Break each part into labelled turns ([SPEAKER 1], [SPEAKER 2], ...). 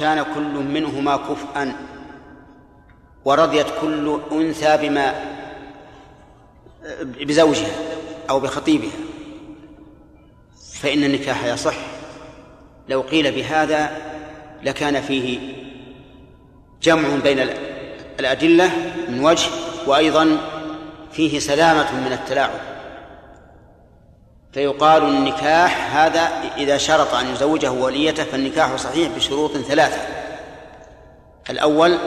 [SPEAKER 1] وكان كل منهما كفءا ورضيت كل أنثى بما بزوجها أو بخطيبها. فإن النكاح يصح. لو قيل بهذا لكان فيه جمع بين الأدلة من وجه وأيضا فيه سلامة من التلاعب. فيقال النكاح هذا إذا شرط أن يزوجه وليته فالنكاح صحيح بشروط ثلاثة. الأول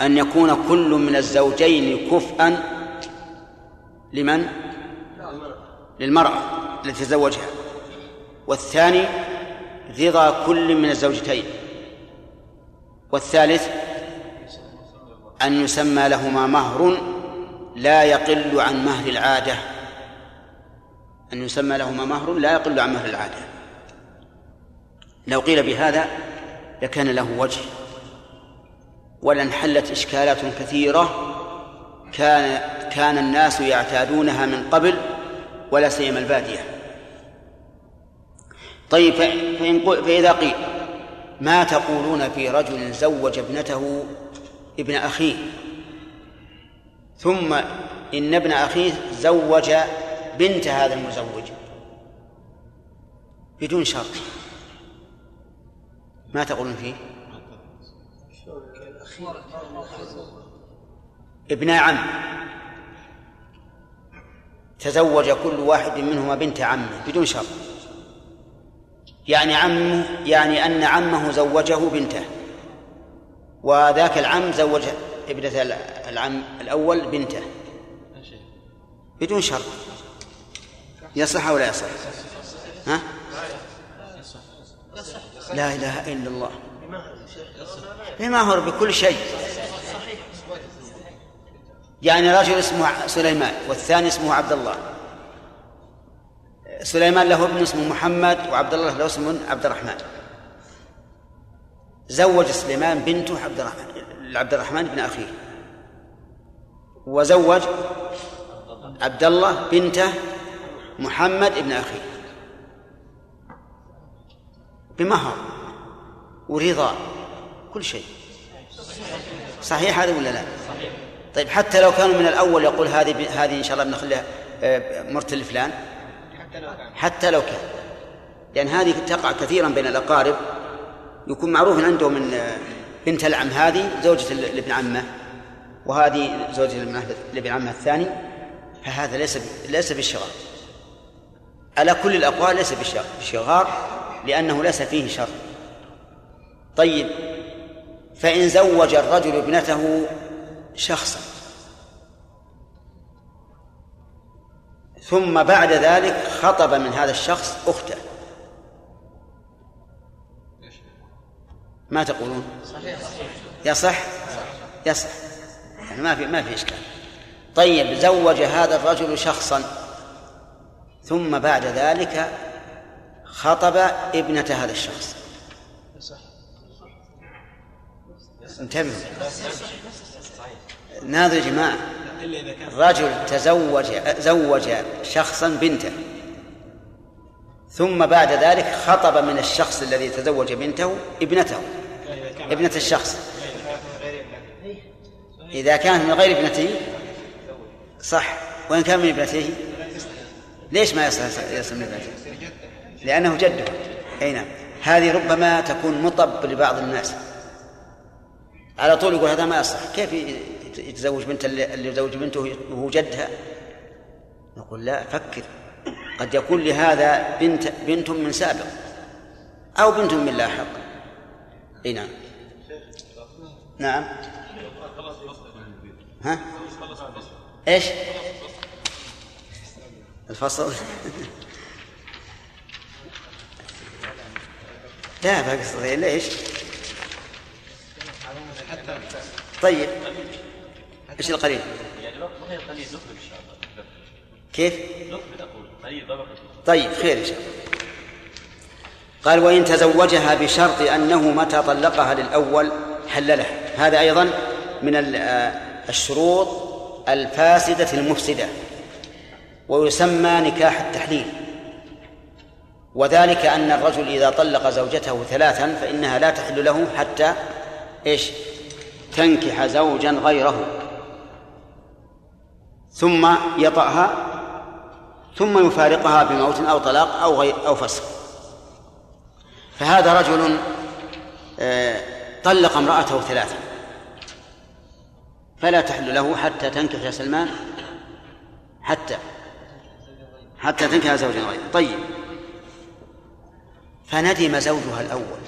[SPEAKER 1] أن يكون كل من الزوجين كفءا لمن؟ للمرأة التي تزوجها. والثاني رضا كل من الزوجتين. والثالث أن يسمى لهما مهر لا يقل عن مهر العادة. أن يسمى لهما مهر لا يقل عن مهر العادة. لو قيل بهذا لكان له وجه. ولانحلت إشكالات كثيرة كان كان الناس يعتادونها من قبل ولا سيما البادية. طيب فإن فإذا قيل ما تقولون في رجل زوج ابنته ابن أخيه؟ ثم إن ابن أخيه زوج بنت هذا المزوج بدون شرط. ما تقولون فيه؟ ابن عم. تزوج كل واحد منهما بنت عمه بدون شرط. يعني عمه يعني أن عمه زوجه بنته. وذاك العم زوج ابنة العم الأول بنته. بدون شرط. يصح أو لا يصح؟ ها؟ لا إله إلا الله. بما هو بكل شيء. يعني رجل اسمه سليمان والثاني اسمه عبد الله سليمان له ابن اسمه محمد وعبد الله له اسم عبد الرحمن زوج سليمان بنته عبد الرحمن عبد الرحمن بن أخيه. وزوج عبد الله بنته محمد بن اخيه بمهر ورضا كل شيء. صحيح هذا ولا لا؟ طيب حتى لو كانوا من الأول يقول هذه هذه إن شاء الله بنخليها آه، مرتل فلان حتى لو كان. لأن هذه تقع كثيرا بين الأقارب. يكون معروف عنده من آه، بنت العم هذه زوجة لابن عمه. وهذه زوجة لابن عمه الثاني. فهذا ليس ليس بالشغار على كل الأقوال ليس بالشغار لأنه ليس فيه شر. طيب فإن زوج الرجل ابنته شخصا. ثم بعد ذلك خطب من هذا الشخص أخته. ما تقولون؟ يصح يصح يعني ما في ما في إشكال. طيب زوج هذا الرجل شخصا. ثم بعد ذلك خطب ابنة هذا الشخص. انتبهوا. ناظر يا جماعة. رجل تزوج زوج شخصا بنته. ثم بعد ذلك خطب من الشخص الذي تزوج بنته ابنته. ابنة الشخص. إذا كانت من غير ابنته صح. وإن كان من ابنته ليش ما يصل يصل من ابنته؟ لأنه جده. أي نعم. هذه ربما تكون مطب لبعض الناس. على طول يقول هذا ما يصح. كيف يتزوج بنت اللي يزوج بنته وهو جدها؟ نقول لا فكر. قد يكون لهذا بنت بنت من سابق. أو بنت من لاحق. أي نعم. نعم. ها؟ إيش؟ الفصل. لا بقصد ليش؟ طيب. إيش القليل؟ كيف؟ طيب خير إن شاء الله. قال وإن تزوجها بشرط أنه متى طلقها للأول حللها هذا أيضا من الشروط الفاسدة المفسدة. ويسمى نكاح التحليل. وذلك أن الرجل إذا طلق زوجته ثلاثا فإنها لا تحل له حتى إيش؟ تنكح زوجا غيره. ثم يطأها ثم يفارقها بموت أو طلاق أو غير أو فسخ. فهذا رجل آه، طلق امرأته ثلاثا. فلا تحل له حتى تنكح يا سلمان حتى. حتى تنكح زوجا غيره طيب. فندم زوجها الأول.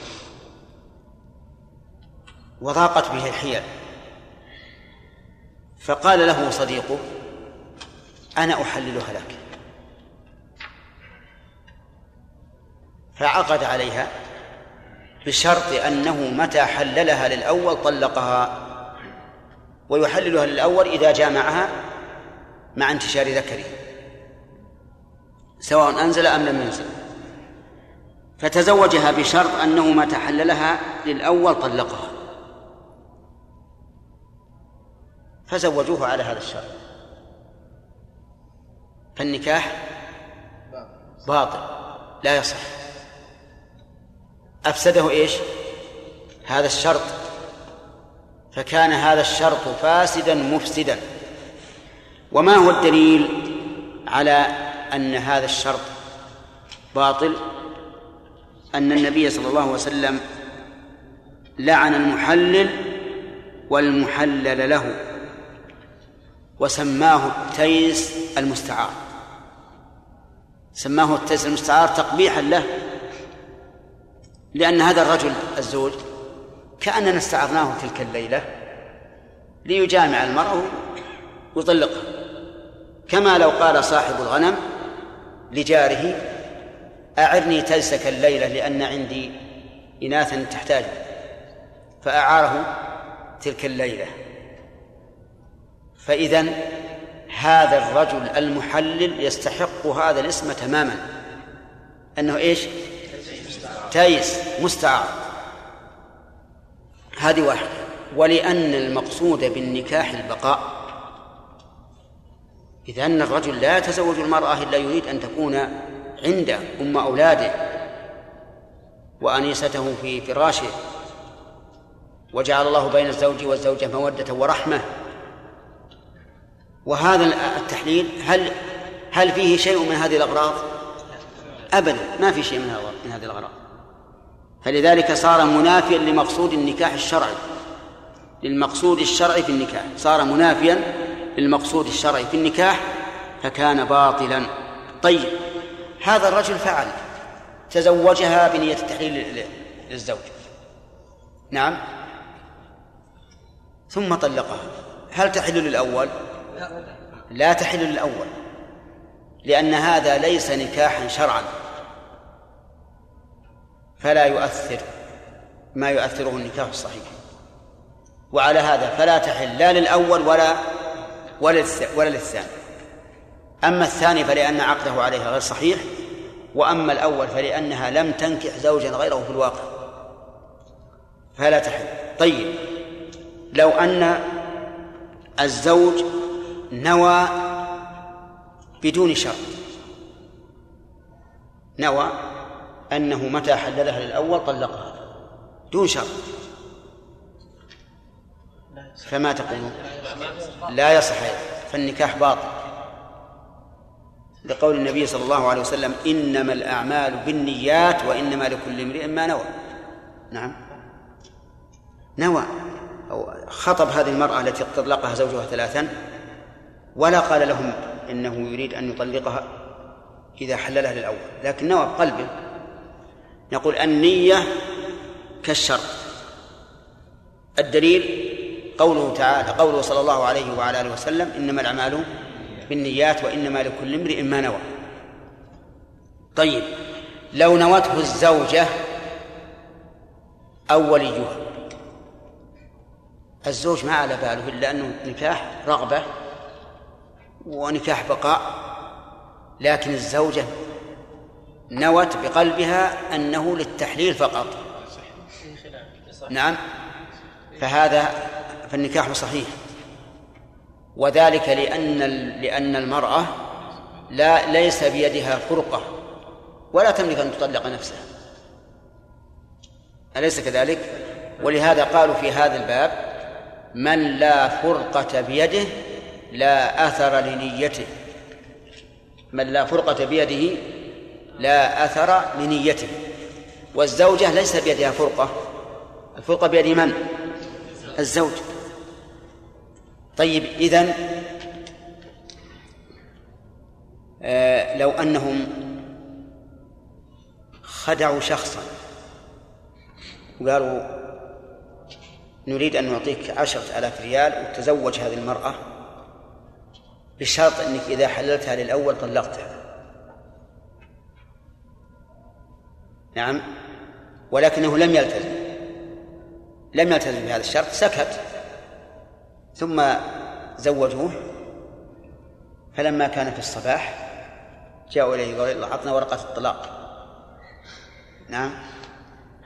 [SPEAKER 1] وضاقت به الحيل. فقال له صديقه أنا أحللها لك. فعقد عليها بشرط أنه متى حللها للأول طلقها. ويحللها للأول إذا جامعها مع انتشار ذكره. سواء أنزل أم لم ينزل. فتزوجها بشرط أنه متى حللها للأول طلقها. فزوجوه على هذا الشرط. فالنكاح باطل. لا يصح. أفسده إيش؟ هذا الشرط. فكان هذا الشرط فاسدا مفسدا. وما هو الدليل على أن هذا الشرط باطل أن النبي صلى الله عليه وسلم لعن المحلل والمحلل له وسماه التيس المستعار. سماه التيس المستعار تقبيحا له لأن هذا الرجل الزوج كأننا استعرناه تلك الليلة ليجامع المرأة ويطلقها كما لو قال صاحب الغنم لجاره أعرني تلسك الليلة لأن عندي إناثا تحتاج فأعاره تلك الليلة. فإذا هذا الرجل المحلل يستحق هذا الاسم تماما. أنه إيش؟ تايس مستعار. هذه واحدة. ولأن المقصود بالنكاح البقاء إذا أن الرجل لا يتزوج المرأة إلا يريد أن تكون عنده أم أولاده وأنيسته في فراشه وجعل الله بين الزوج والزوجة مودة ورحمة. وهذا التحليل هل هل فيه شيء من هذه الأغراض؟ أبدا ما في شيء من هذه الأغراض. فلذلك صار منافيا لمقصود النكاح الشرعي للمقصود الشرعي في النكاح. صار منافيا للمقصود الشرعي في النكاح فكان باطلا. طيب هذا الرجل فعل تزوجها بنية التحليل للزوج. نعم. ثم طلقها. هل تحل للأول؟ لا تحل للأول لأن هذا ليس نكاحا شرعا. فلا يؤثر ما يؤثره النكاح الصحيح. وعلى هذا فلا تحل لا للأول ولا ولا للثاني أما الثاني فلأن عقده عليها غير صحيح وأما الأول فلأنها لم تنكح زوجا غيره في الواقع. فلا تحل. طيب لو أن الزوج نوى بدون شرط نوى أنه متى حللها للأول طلقها دون شرط. فما تقولون لا يصح. فالنكاح باطل. لقول النبي صلى الله عليه وسلم إنما الأعمال بالنيات وإنما لكل امرئ ما نوى. نعم. نوى. أو خطب هذه المرأة التي طلقها زوجها ثلاثا ولا قال لهم إنه يريد أن يطلقها إذا حللها للأول لكن نوى بقلبه. نقول النية كالشرط الدليل قوله تعالى قوله صلى الله عليه وعلى آله وسلم إنما الأعمال بالنيات وإنما لكل امرئ ما نوى. طيب لو نوته الزوجة أو وليها الزوج ما على باله إلا أنه نكاح رغبة ونكاح بقاء لكن الزوجة نوت بقلبها أنه للتحليل فقط. نعم فهذا فالنكاح صحيح. وذلك لأن لأن المرأة لا ليس بيدها فرقة ولا تملك أن تطلق نفسها. أليس كذلك؟ ولهذا قالوا في هذا الباب من لا فرقة بيده لا أثر لنيته. من لا فرقة بيده لا أثر لنيته. والزوجة ليس بيدها فرقة. الفرقة بيد من؟ الزوج. طيب إذن آه لو أنهم خدعوا شخصا وقالوا نريد أن نعطيك عشرة آلاف ريال وتزوج هذه المرأة بشرط أنك إذا حللتها للأول طلقتها. نعم ولكنه لم يلتزم لم يلتزم بهذا الشرط سكت. ثم زوجوه. فلما كان في الصباح جاءوا إليه قالوا أعطنا ورقة الطلاق. نعم.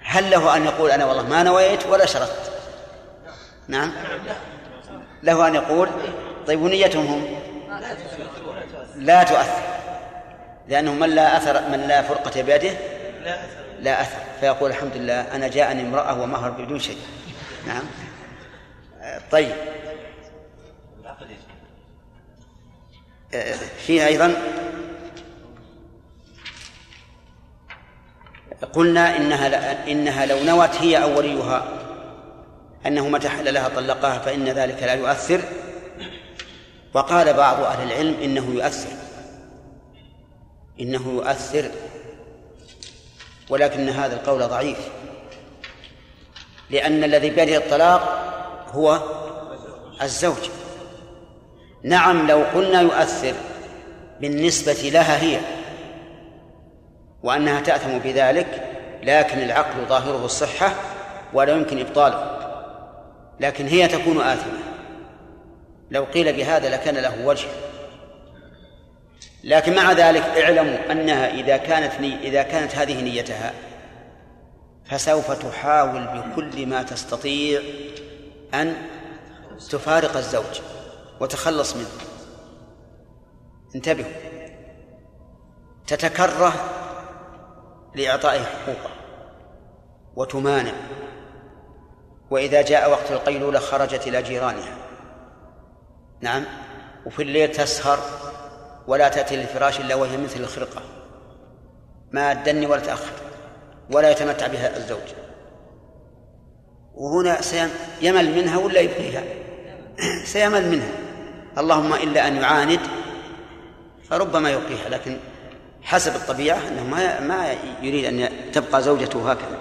[SPEAKER 1] هل له أن يقول أنا والله ما نويت ولا شرطت نعم. له أن يقول طيب ونيتهم هم؟ لا تؤثر. لأنه من لا أثر من لا فرقة بيده لا أثر. فيقول الحمد لله أنا جاءني امرأة ومهر بدون شيء. نعم. طيب. فيه أيضا قلنا إنها إنها لو نوت هي أو وليها أنه متى حل لها طلقها فإن ذلك لا يؤثر. وقال بعض أهل العلم إنه يؤثر إنه يؤثر ولكن هذا القول ضعيف لأن الذي بيده الطلاق هو الزوج. نعم لو قلنا يؤثر بالنسبة لها هي وأنها تأثم بذلك لكن العقل ظاهره الصحة ولا يمكن إبطاله لكن هي تكون آثمة. لو قيل بهذا لكان له وجه. لكن مع ذلك اعلموا أنها إذا كانت ني إذا كانت هذه نيتها فسوف تحاول بكل ما تستطيع أن تفارق الزوج. وتخلص منه. انتبهوا. تتكره لإعطائه حقوقه وتمانع. وإذا جاء وقت القيلولة خرجت إلى جيرانها. نعم. وفي الليل تسهر ولا تأتي للفراش إلا وهي مثل الخرقة. ما تدني ولا تأخر ولا يتمتع بها الزوج. وهنا سيمل منها ولا يبقيها؟ سيمل منها. اللهم إلا أن يعاند فربما يبقيها لكن حسب الطبيعة أنه ما ما يريد أن تبقى زوجته هكذا.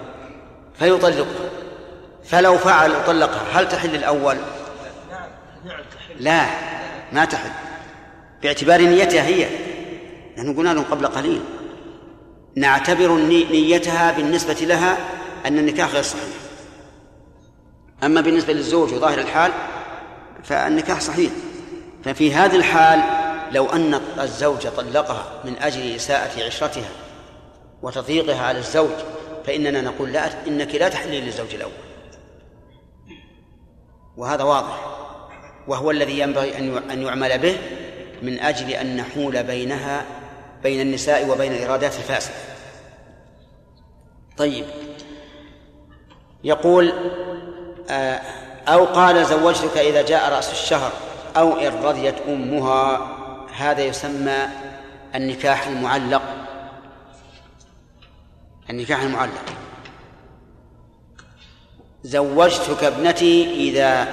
[SPEAKER 1] فيطلقها. فلو فعل وطلقها هل تحل الأول؟ لا ما تحل. باعتبار نيتها هي. نحن قلنا لهم قبل قليل. نعتبر نيتها بالنسبة لها أن النكاح غير صحيح. أما بالنسبة للزوج وظاهر الحال فالنكاح صحيح. ففي هذه الحال لو أن الزوج طلقها من أجل إساءة عشرتها وتضييقها على الزوج فإننا نقول لا إنك لا تحلين للزوج الأول. وهذا واضح. وهو الذي ينبغي أن يعمل به من أجل أن نحول بينها بين النساء وبين الإرادات الفاسدة طيب. يقول آه، أو قال زوجتك إذا جاء رأس الشهر أو إن رضيت أمها هذا يسمى النكاح المعلق. النكاح المعلق. زوجتك ابنتي إذا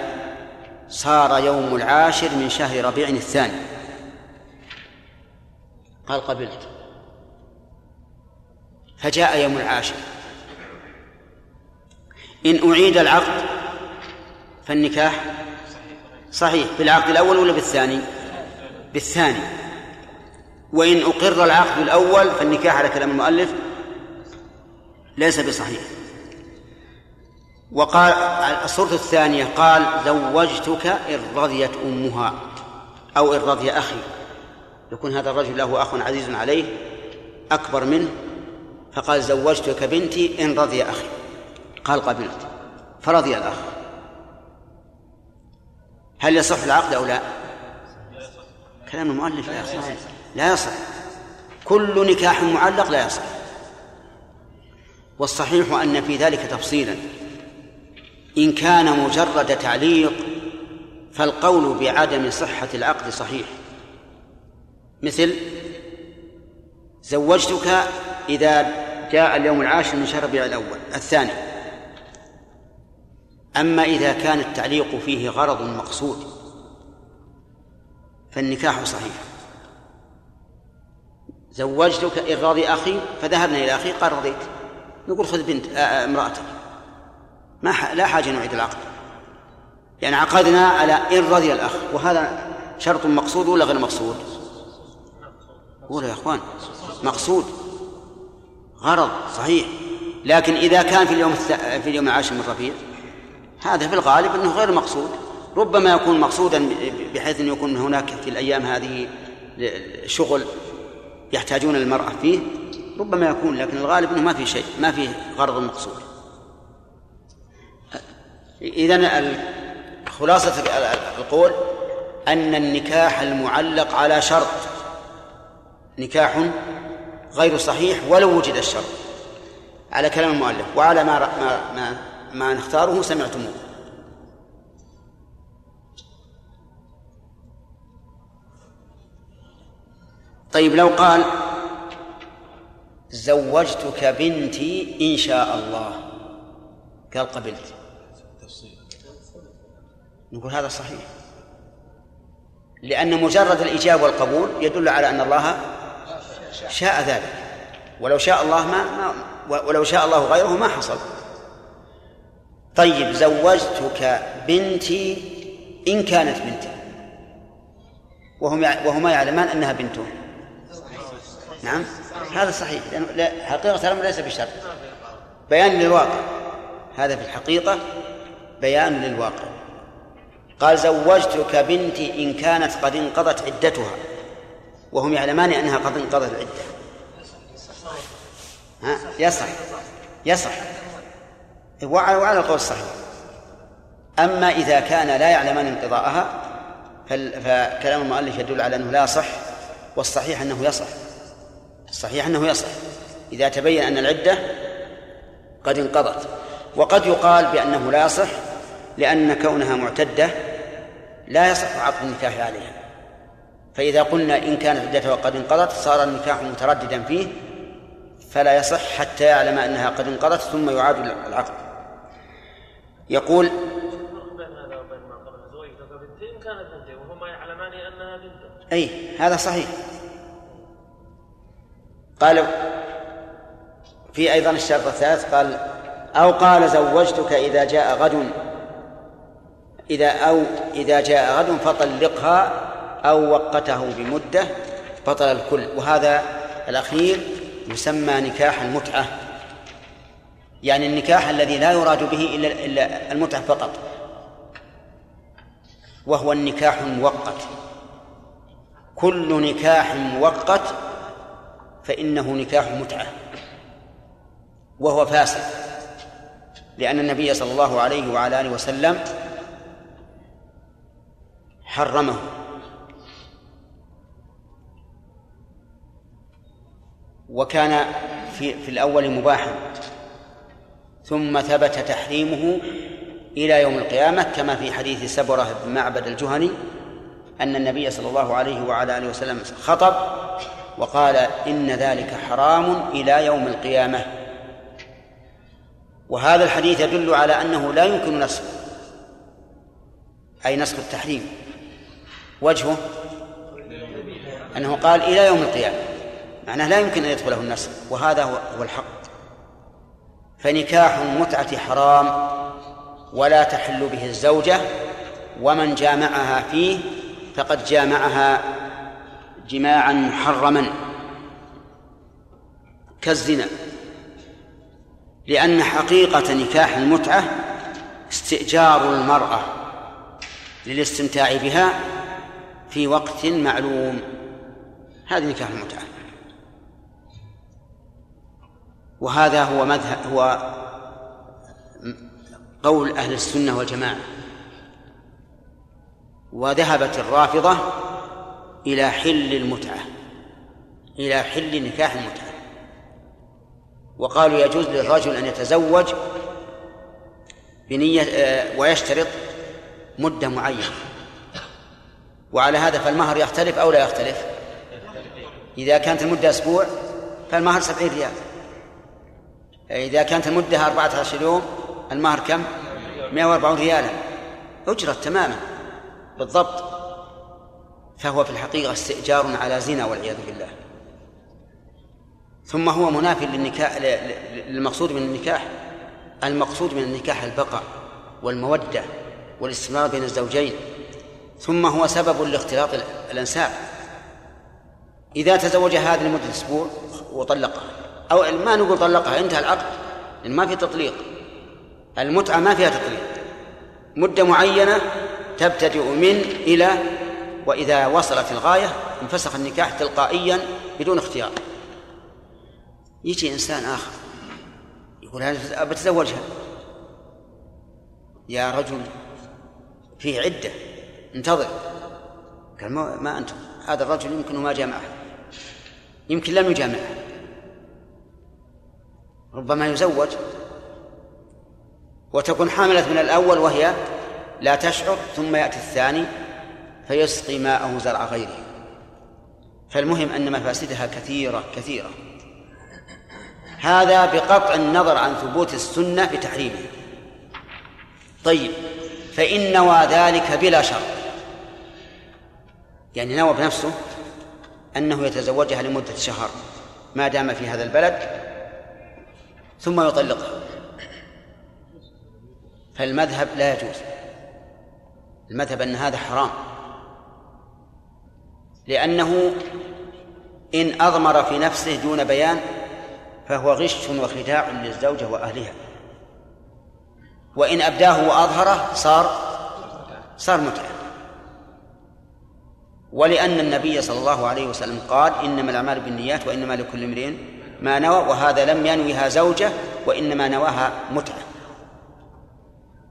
[SPEAKER 1] صار يوم العاشر من شهر ربيع الثاني. قال قبلت. فجاء يوم العاشر. إن أعيد العقد فالنكاح صحيح بالعقد الأول ولا بالثاني؟ بالثاني. وإن أقر العقد الأول فالنكاح على كلام المؤلف ليس بصحيح. وقال الصورة الثانية قال زوجتك إن رضيت أمها أو إن رضي أخي. يكون هذا الرجل له أخ عزيز عليه أكبر منه فقال زوجتك بنتي إن رضي أخي. قال قبلت فرضي الأخ. هل يصح العقد أو لا؟ كلام المؤلف لا يصح لا يصح. كل نكاح معلق لا يصح. والصحيح أن في ذلك تفصيلا. إن كان مجرد تعليق فالقول بعدم صحة العقد صحيح. مثل زوجتك إذا جاء اليوم العاشر من شهر ربيع الأول الثاني. أما إذا كان التعليق فيه غرض مقصود فالنكاح صحيح. زوجتك إن رضي أخي فذهبنا إلى أخي قال رضيت. نقول خذ بنت آه، آه، امرأتك. ما لا حاجة نعيد العقد. يعني عقدنا على إن رضي الأخ. وهذا شرط مقصود ولا غير مقصود؟ قولوا يا إخوان. مقصود. غرض صحيح. لكن إذا كان في اليوم في اليوم العاشر من ربيع هذا في الغالب أنه غير مقصود. ربما يكون مقصودا بحيث أن يكون هناك في الأيام هذه شغل يحتاجون المرأة فيه ربما يكون لكن الغالب أنه ما في شيء ما في غرض مقصود. اذا خلاصة القول أن النكاح المعلق على شرط. نكاح غير صحيح ولو وجد الشرط على كلام المؤلف وعلى ما ما ما, ما نختاره سمعتموه. طيب لو قال زوجتك بنتي إن شاء الله قال قبلت. نقول هذا صحيح. لأن مجرد الإجابة والقبول يدل على أن الله شاء ذلك. ولو شاء الله ما, ما ولو شاء الله غيره ما حصل. طيب زوجتك بنتي إن كانت بنتي وهم وهما يعلمان أنها بنته نعم؟ هذا صحيح لأن حقيقة الأمر ليس بشرط. بيان للواقع. هذا في الحقيقة بيان للواقع. قال زوجتك بنتي إن كانت قد انقضت عدتها. وهم يعلمان أنها قد انقضت العدة ها؟ يصح. يصح. وعلى القول الصحيح. أما إذا كان لا يعلمان انقضاءها فكلام المؤلف يدل على أنه لا يصح والصحيح أنه يصح. الصحيح أنه يصح. إذا تبين أن العدة قد انقضت. وقد يقال بأنه لا يصح لأن كونها معتدة لا يصح عقد النكاح عليها. فإذا قلنا إن كانت عدتها قد انقضت صار النكاح مترددا فيه فلا يصح حتى يعلم أنها قد انقضت ثم يعاد العقد. يقول أي هذا صحيح. قال في أيضا الشرط الثالث قال أو قال زوجتك إذا جاء غد إذا أو إذا جاء غد فطلقها أو وقته بمدة بطل الكل. وهذا الأخير يسمى نكاح المتعة. يعني النكاح الذي لا يراد به إلا إلا المتعة فقط. وهو النكاح المؤقت. كل نكاح مؤقت فإنه نكاح متعة. وهو فاسد. لأن النبي صلى الله عليه وعلى آله وسلم حرمه. وكان في في الأول مباحا. ثم ثبت تحريمه إلى يوم القيامة كما في حديث سبرة بن معبد الجهني أن النبي صلى الله عليه وعلى آله وسلم خطب وقال إن ذلك حرام إلى يوم القيامة. وهذا الحديث يدل على أنه لا يمكن نسخ أي نسخ التحريم. وجهه أنه قال إلى يوم القيامة. معناه لا يمكن أن يدخله النسخ وهذا هو الحق. فنكاح المتعة حرام ولا تحل به الزوجة ومن جامعها فيه فقد جامعها جماعا محرما كالزنا. لأن حقيقة نكاح المتعة استئجار المرأة للاستمتاع بها في وقت معلوم. هذه نكاح المتعة. وهذا هو مذهب هو قول أهل السنة والجماعة. وذهبت الرافضة إلى حل المتعة إلى حل نكاح المتعة. وقالوا يجوز للرجل أن يتزوج بنية آه، ويشترط مدة معينة. وعلى هذا فالمهر يختلف أو لا يختلف؟ إذا كانت المدة أسبوع فالمهر سبعين ريال. إذا كانت المدة أربعة عشر يوم المهر كم؟ 140 ريالا. أجرت تماما. بالضبط. فهو في الحقيقة استئجار على زنا والعياذ بالله. ثم هو منافي للنكاح للمقصود من النكاح. المقصود من النكاح البقاء والمودة والاستمرار بين الزوجين. ثم هو سبب لاختلاط الأنساب. إذا تزوج هذه لمدة أسبوع وطلقها. أو ما نقول طلقها انتهى العقد لأن ما في تطليق. المتعة ما فيها تطليق. مدة معينة تبتدئ من إلى وإذا وصلت الغاية انفسخ النكاح تلقائيا بدون اختيار. يجي إنسان آخر يقول هذا بتزوجها. يا رجل فيه عدة انتظر. قال ما, ما أنتم؟ هذا الرجل يمكن ما جامعها يمكن لم يجامعها ربما يزوج. وتكون حاملة من الأول وهي لا تشعر ثم يأتي الثاني فيسقي ماءه زرع غيره. فالمهم أن مفاسدها كثيرة كثيرة. هذا بقطع النظر عن ثبوت السنة بتحريمه. طيب فإن نوى ذلك بلا شرط. يعني نوى بنفسه أنه يتزوجها لمدة شهر ما دام في هذا البلد ثم يطلقها. فالمذهب لا يجوز. المذهب أن هذا حرام. لأنه إن أضمر في نفسه دون بيان فهو غش وخداع للزوجة وأهلها. وإن أبداه وأظهره صار صار متعة ولأن النبي صلى الله عليه وسلم قال إنما الأعمال بالنيات وإنما لكل امرئ ما نوى وهذا لم ينوها زوجة وإنما نواها متعة.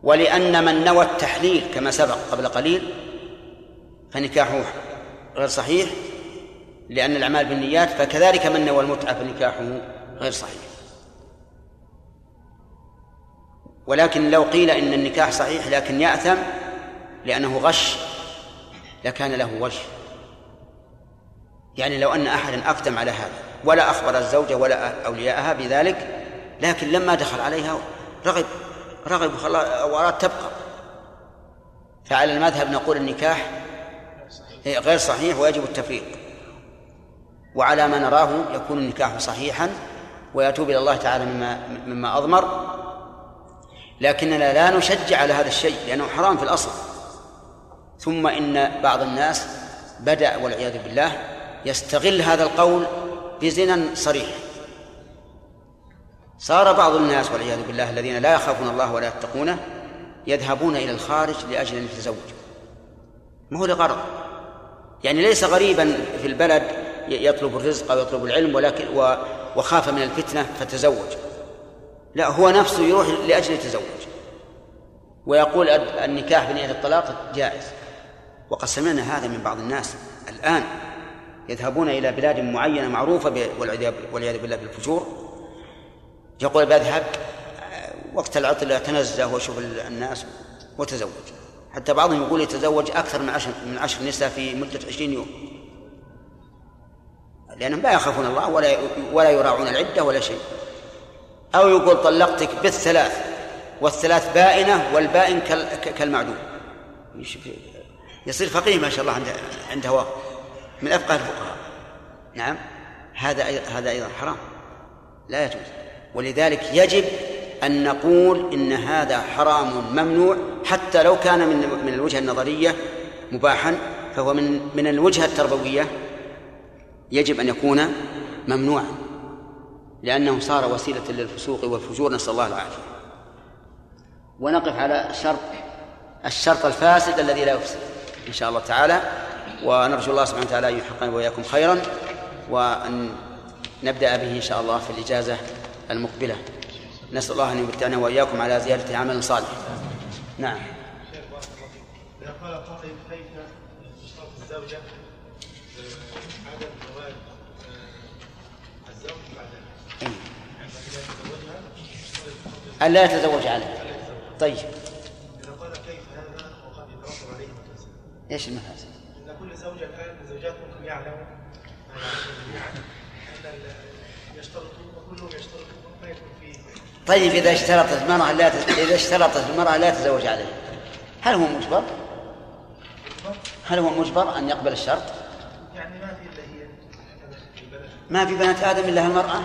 [SPEAKER 1] ولأن من نوى التحليل كما سبق قبل قليل فنكاحه غير صحيح لأن الأعمال بالنيات فكذلك من نوى المتعة فنكاحه غير صحيح. ولكن لو قيل إن النكاح صحيح لكن يأثم لأنه غش لكان له وجه. يعني لو أن أحدا أقدم على هذا ولا أخبر الزوجة ولا أولياءها بذلك لكن لما دخل عليها رغب رغب وأراد تبقى. فعلى المذهب نقول النكاح غير صحيح ويجب التفريق. وعلى ما نراه يكون النكاح صحيحا ويتوب إلى الله تعالى مما مما أضمر. لكننا لا نشجع على هذا الشيء لأنه حرام في الأصل. ثم إن بعض الناس بدأ والعياذ بالله يستغل هذا القول بزنا صريح. صار بعض الناس والعياذ بالله الذين لا يخافون الله ولا يتقونه يذهبون إلى الخارج لأجل أن يتزوجوا ما هو لغرض؟ يعني ليس غريبا في البلد يطلب الرزق أو يطلب العلم ولكن وخاف من الفتنة فتزوج. لا هو نفسه يروح لأجل يتزوج. ويقول النكاح بنية الطلاق جائز. وقد سمعنا هذا من بعض الناس الآن. يذهبون إلى بلاد معينة معروفة والعياذ بالله بالفجور. يقول بذهب وقت العطلة أتنزه وأشوف الناس وتزوج. حتى بعضهم يقول يتزوج أكثر من عشر من عشر نساء في مدة عشرين يوم. لأنهم لا يخافون الله ولا ولا يراعون العدة ولا شيء. أو يقول طلقتك بالثلاث والثلاث بائنة والبائن كالمعدوم. يصير فقيه ما شاء الله عند عند هواه. من أفقه الفقهاء. نعم. هذا هذا أيضا حرام. لا يجوز. ولذلك يجب أن نقول إن هذا حرام ممنوع حتى لو كان من من الوجهة النظرية مباحا فهو من من الوجهة التربوية يجب أن يكون ممنوعا لأنه صار وسيلة للفسوق والفجور. نسأل الله العافية. ونقف على شرط الشرط الفاسد الذي لا يفسد. إن شاء الله تعالى ونرجو الله سبحانه وتعالى أن يحقنا وإياكم خيرا وأن نبدأ به إن شاء الله في الإجازة المقبلة. نسأل الله أن يمتعنا وإياكم على زيادة عمل صالح نعم. إذا قال قائل كيف تشترط الزوجة؟ عدم زواج الزوج بعد ألا يتزوج عليه. طيب.
[SPEAKER 2] إذا قال كيف هذا وقد يترتب عليه
[SPEAKER 1] إيش المفاسد؟ طيب إذا اشترطت المرأة لا تز... إذا اشترطت المرأة لا تتزوج عليه هل هو مجبر؟ هل هو مجبر أن يقبل الشرط؟
[SPEAKER 2] يعني ما في إلا هي.
[SPEAKER 1] ما في بنات آدم إلا المرأة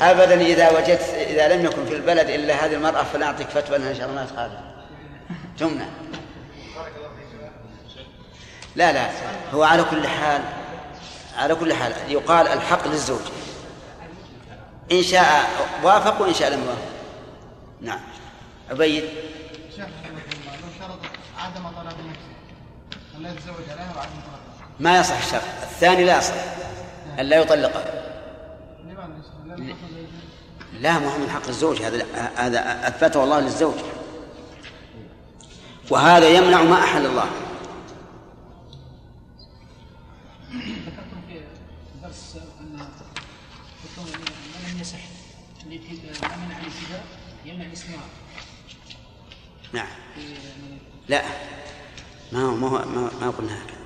[SPEAKER 1] أبدا إذا وجدت إذا لم يكن في البلد إلا هذه المرأة فلنعطيك فتوى أنها إن شاء الله ما تخالف تمنع لا لا هو على كل حال على كل حال يقال الحق للزوج. إن شاء وافق وإن شاء لم يوافق. نعم. عبيد.
[SPEAKER 3] شيخ شرط عدم نفسه لا يتزوج عليها وعدم طلبها
[SPEAKER 1] ما يصح الشرط. الثاني لا يصح. أن لا يطلقها لا. ما هو من حق الزوج. هذا هذا اثبته الله للزوج. وهذا يمنع ما أحل الله. نعم. لا. ما هو ما هو ما, قلنا هكذا.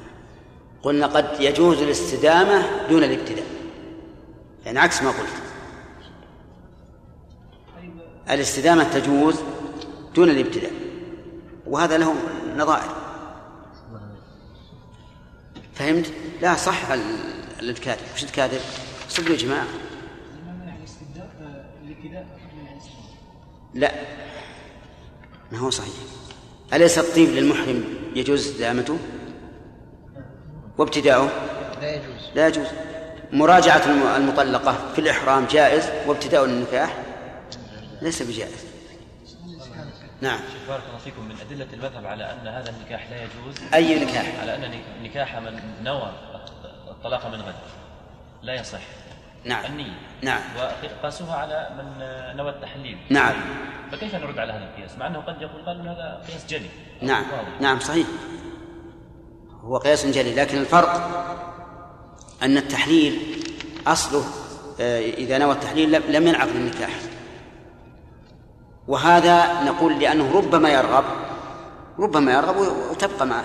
[SPEAKER 1] قلنا قد يجوز الاستدامة دون الابتداء. يعني عكس ما قلت. الاستدامة تجوز دون الابتداء. وهذا له نظائر. فهمت؟ لا صح ال- اللي تكاتب وش تكاتب؟ صدقوا يا
[SPEAKER 4] آه، الابتداء؟
[SPEAKER 1] لا. ما هو صحيح؟ أليس الطيب للمحرم يجوز استدامته وابتداؤه؟
[SPEAKER 3] لا يجوز.
[SPEAKER 1] لا يجوز. مراجعة الم- المطلقة في الإحرام جائز وابتداء النكاح ليس بجائز. نعم.
[SPEAKER 5] بارك الله فيكم. من أدلة المذهب على أن هذا النكاح لا يجوز.
[SPEAKER 1] أي نكاح؟
[SPEAKER 5] على أن نكاح من نوى الطلاق من غد. لا يصح.
[SPEAKER 1] نعم.
[SPEAKER 5] النية
[SPEAKER 1] نعم.
[SPEAKER 5] وقاسوها على من نوى التحليل.
[SPEAKER 1] نعم.
[SPEAKER 5] فكيف نرد على هذا القياس؟ مع أنه قد يقول قال هذا قياس جلي.
[SPEAKER 1] نعم.
[SPEAKER 5] واضح.
[SPEAKER 1] نعم صحيح. هو قياس جلي لكن الفرق أن التحليل أصله آه، إذا نوى التحليل لم- ينعقد النكاح. وهذا نقول لأنه ربما يرغب ربما يرغب وتبقى معه.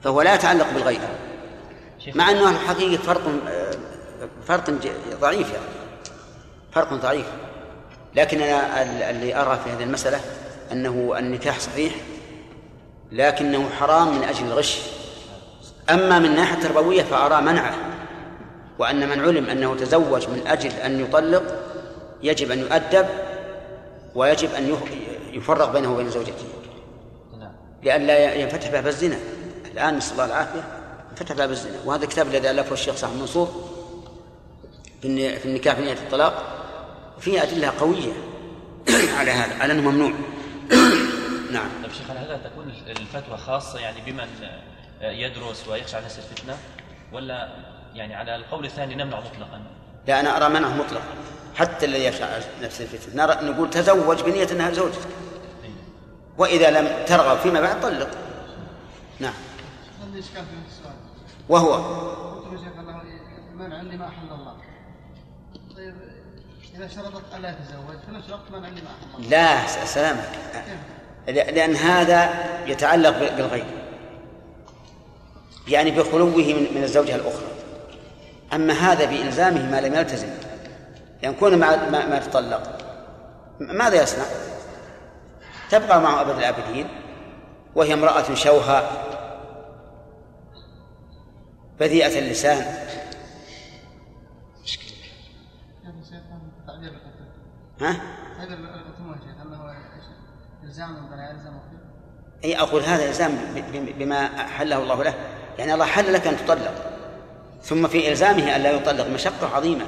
[SPEAKER 1] فهو لا يتعلق بالغير مع أنه الحقيقة فرق آه، فرق ضعيف يعني. فرق ضعيف. لكن أنا ال- اللي أرى في هذه المسألة أنه النكاح صحيح لكنه حرام من أجل الغش. أما من ناحية تربوية فأرى منعه وأن من علم أنه تزوج من أجل أن يطلق يجب أن يؤدب ويجب أن يف- يفرق بينه وبين زوجته.
[SPEAKER 5] نعم.
[SPEAKER 1] لئلا ينفتح باب الزنا الآن نسأل الله العافية انفتح باب الزنا وهذا الكتاب الذي ألفه الشيخ صاحب منصور في الن- في النكاح بنية الطلاق فيه أدلة قوية على هذا على أنه ممنوع. نعم.
[SPEAKER 5] طيب شيخ هل هذا تكون الفتوى خاصة يعني بمن يدرس ويخشى على نفس الفتنة ولا يعني على القول الثاني نمنع مطلقا؟
[SPEAKER 1] لا أنا أرى منعه مطلقا حتى الذي يخشى على نفس الفتنة. نرى نقول تزوج بنية أنها زوجتك. وإذا لم ترغب فيما بعد طلق. نعم.
[SPEAKER 3] في
[SPEAKER 1] وهو؟
[SPEAKER 3] منع لما أحل الله. طيب إذا شرطت ألا يتزوج
[SPEAKER 1] لا س- سلامك. ل- لأن هذا يتعلق ب- بالغيب. يعني بخلوه من الزوجة الأخرى. أما هذا بإلزامه ما لم يلتزم. يعني كون ما ما, تطلق ماذا يصنع؟ تبقى معه أبد الآبدين وهي امرأة شوهى بذيئة اللسان. ها؟
[SPEAKER 3] القتل يا شيخ هل هو إيش؟ إلزام ولا يلزم فيه؟
[SPEAKER 1] أي أقول هذا إلزام ب- ب- بما حله الله له. يعني الله حل لك أن تطلق ثم في إلزامه أن لا يطلق مشقة عظيمة.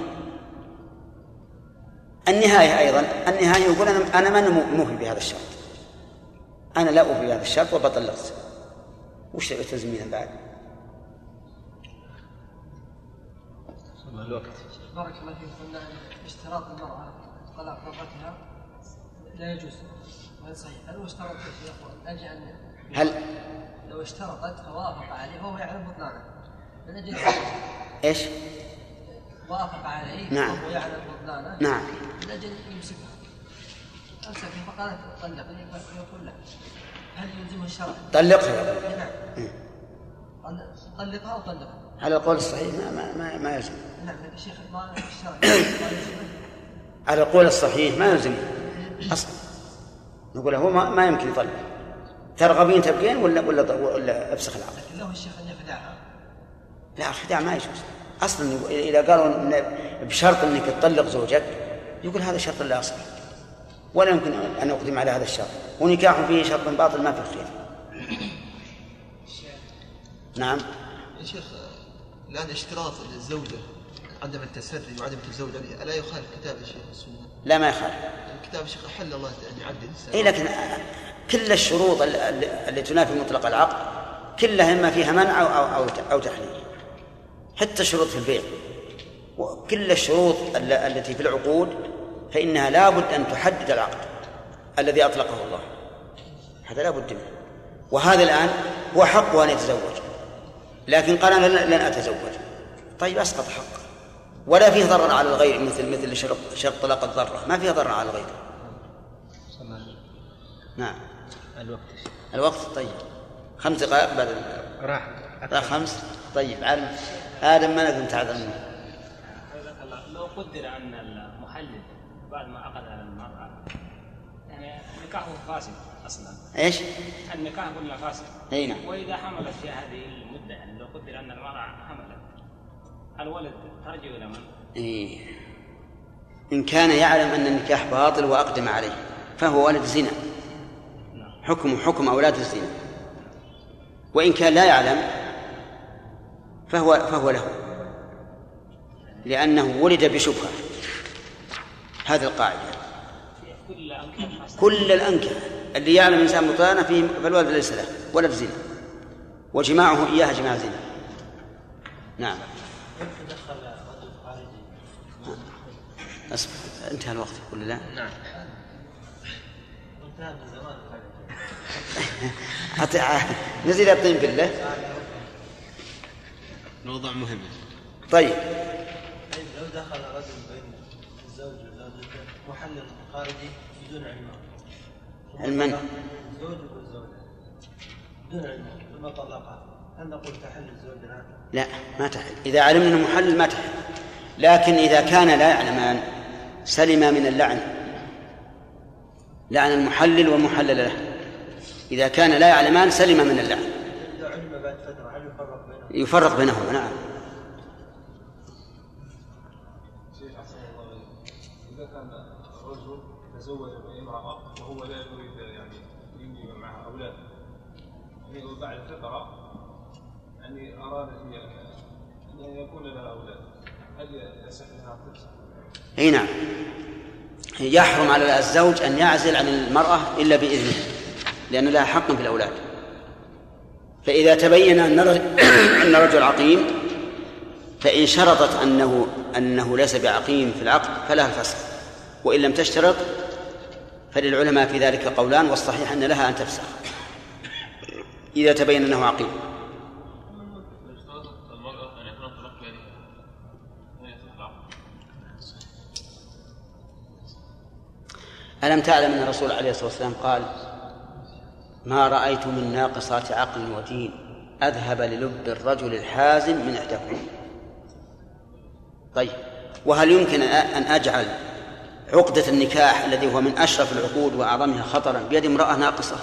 [SPEAKER 1] النهاية أيضا النهاية يقول أنا أنا ما موفي بهذا الشرط. أنا لا أوفي بهذا الشرط وبطلقت. وش تلزمين بعد؟
[SPEAKER 6] بارك الله فيك. قلنا أن اشتراط المرأة. طلاق لا يجوز غير صحيح. هل هو اشترط اخوان أجل أن
[SPEAKER 1] هل
[SPEAKER 6] لو اشترطت فوافق عليه وهو يعلم بطلانه. من أجل
[SPEAKER 1] إيش؟
[SPEAKER 6] وافق عليه
[SPEAKER 1] نعم.
[SPEAKER 6] وهو يعلم بطلانه.
[SPEAKER 1] نعم.
[SPEAKER 6] من أجل يمسكها. امسكها فقالت طلقني فيقول له هل يلزمه الشرع؟
[SPEAKER 1] طلقها. يقول
[SPEAKER 6] نعم. طلقها أو طلقها
[SPEAKER 1] على القول الصحيح ما ما ما, ما يلزم.
[SPEAKER 6] نعم يا شيخ ما الشرع.
[SPEAKER 1] على القول الصحيح ما يلزم. أصلا نقول هو ما, ما يمكن يطلق ترغبين تبقين ولا ولا ولا أفسخ العقد
[SPEAKER 6] لكن له الشيخ ان يخدعها
[SPEAKER 1] لا الخداع ما يجوز. أصلا إذا قالوا بشرط إنك تطلق زوجك يقول هذا شرط لا أصل. ولا يمكن أن أقدم على هذا الشرط. ونكاح فيه شرط باطل ما في خير نعم.
[SPEAKER 7] يا شيخ الآن اشتراط للزوجة عدم التسري وعدم التزوج عليها ألا يخالف كتاب الشيخ السنة؟
[SPEAKER 1] لا ما يخالف.
[SPEAKER 7] الكتاب الشيخ أحل الله أن يعدل الإنسان
[SPEAKER 1] اي لكن كل الشروط ال- ال- التي تنافي مطلق العقد كلها إما فيها منع أو أو أو, أو تحليل. حتى الشروط في البيع. وكل الشروط ال- التي في العقود فإنها لا بد أن تحدد العقد الذي أطلقه الله. هذا لا بد منه. وهذا الآن هو حقه ان يتزوج لكن قال أنا لن لن أتزوج. طيب أسقط حقه. ولا فيه ضرر على الغير مثل مثل شرط شرط طلاق الضرة. ما فيه ضرر على الغير. نعم.
[SPEAKER 5] الوقت.
[SPEAKER 1] الوقت؟ طيب. خمس دقائق بعد
[SPEAKER 8] راح.
[SPEAKER 1] لا خمس؟ طيب. عالم آدم ما نقدر نتعذر منه
[SPEAKER 9] لو قدر ان المحلل بعد ما عقد على المرأة يعني نكاحه فاسد أصلا.
[SPEAKER 1] إيش؟
[SPEAKER 9] النكاح قلنا فاسد.
[SPEAKER 1] أي نعم.
[SPEAKER 9] وإذا حملت في هذه المدة يعني لو قدر أن المرأة حملت الولد ترجع إلى من؟
[SPEAKER 1] إيه. إن كان يعلم أن النكاح باطل وأقدم عليه فهو ولد زنا. حكم حكم أولاد الزنا. وإن كان لا يعلم فهو فهو له. لأنه ولد بشبهة. هذه القاعدة.
[SPEAKER 9] في كل
[SPEAKER 1] الأنكحة اللي يعلم الإنسان بطلانة فيه فالولد ليس له. ولد زنا. وجماعه إياها جماع زنا. نعم. أصبر انتهى الوقت ولا لا؟
[SPEAKER 8] نعم.
[SPEAKER 1] حتى نزل الطين بالله.
[SPEAKER 8] موضوع مهم.
[SPEAKER 1] طيب.
[SPEAKER 10] طيب لو دخل رجل بين الزوج وزوجته محلل خارجي بدون علمه
[SPEAKER 1] المن
[SPEAKER 10] الزوج والزوجة. بدون علمه ثم طلقها هل نقول تحل الزوج الآن؟
[SPEAKER 1] لا ما تحل. إذا علمنا أنه محلل ما تحل. لكن إذا كان لا يعلمان سلم من اللعن لعن المحلل والمحلل له. إذا كان لا يعلمان سلم من اللعن.
[SPEAKER 10] إذا علم بعد فترة هل يفرق بينهم؟
[SPEAKER 1] يفرق بينهما نعم.
[SPEAKER 2] شيخ أحسن الله إليك. إذا كان رجل تزوج بامرأة وهو لا يريد يعني ينجب معها أولاد يعني وبعد فترة هي أن يكون لها أولاد. هل يصح لها؟
[SPEAKER 1] إي نعم. يحرم على الزوج أن يعزل عن المرأة إلا بإذنه لأن لها حق في الأولاد. فإذا تبين أن رجل أن رجل عقيم فإن شرطت انه أنه ليس بعقيم في العقد فلها الفسخ. وإن لم تشترط فللعلماء في ذلك قولان والصحيح أن لها أن تفسخ. إذا تبين أنه عقيم. ألم تعلم أن الرسول عليه الصلاة والسلام قال ما رأيت من ناقصات عقل ودين أذهب للب الرجل الحازم من إحداكم. طيب وهل يمكن أن أجعل عقدة النكاح الذي هو من أشرف العقود وأعظمها خطرا بيد امرأة ناقصة؟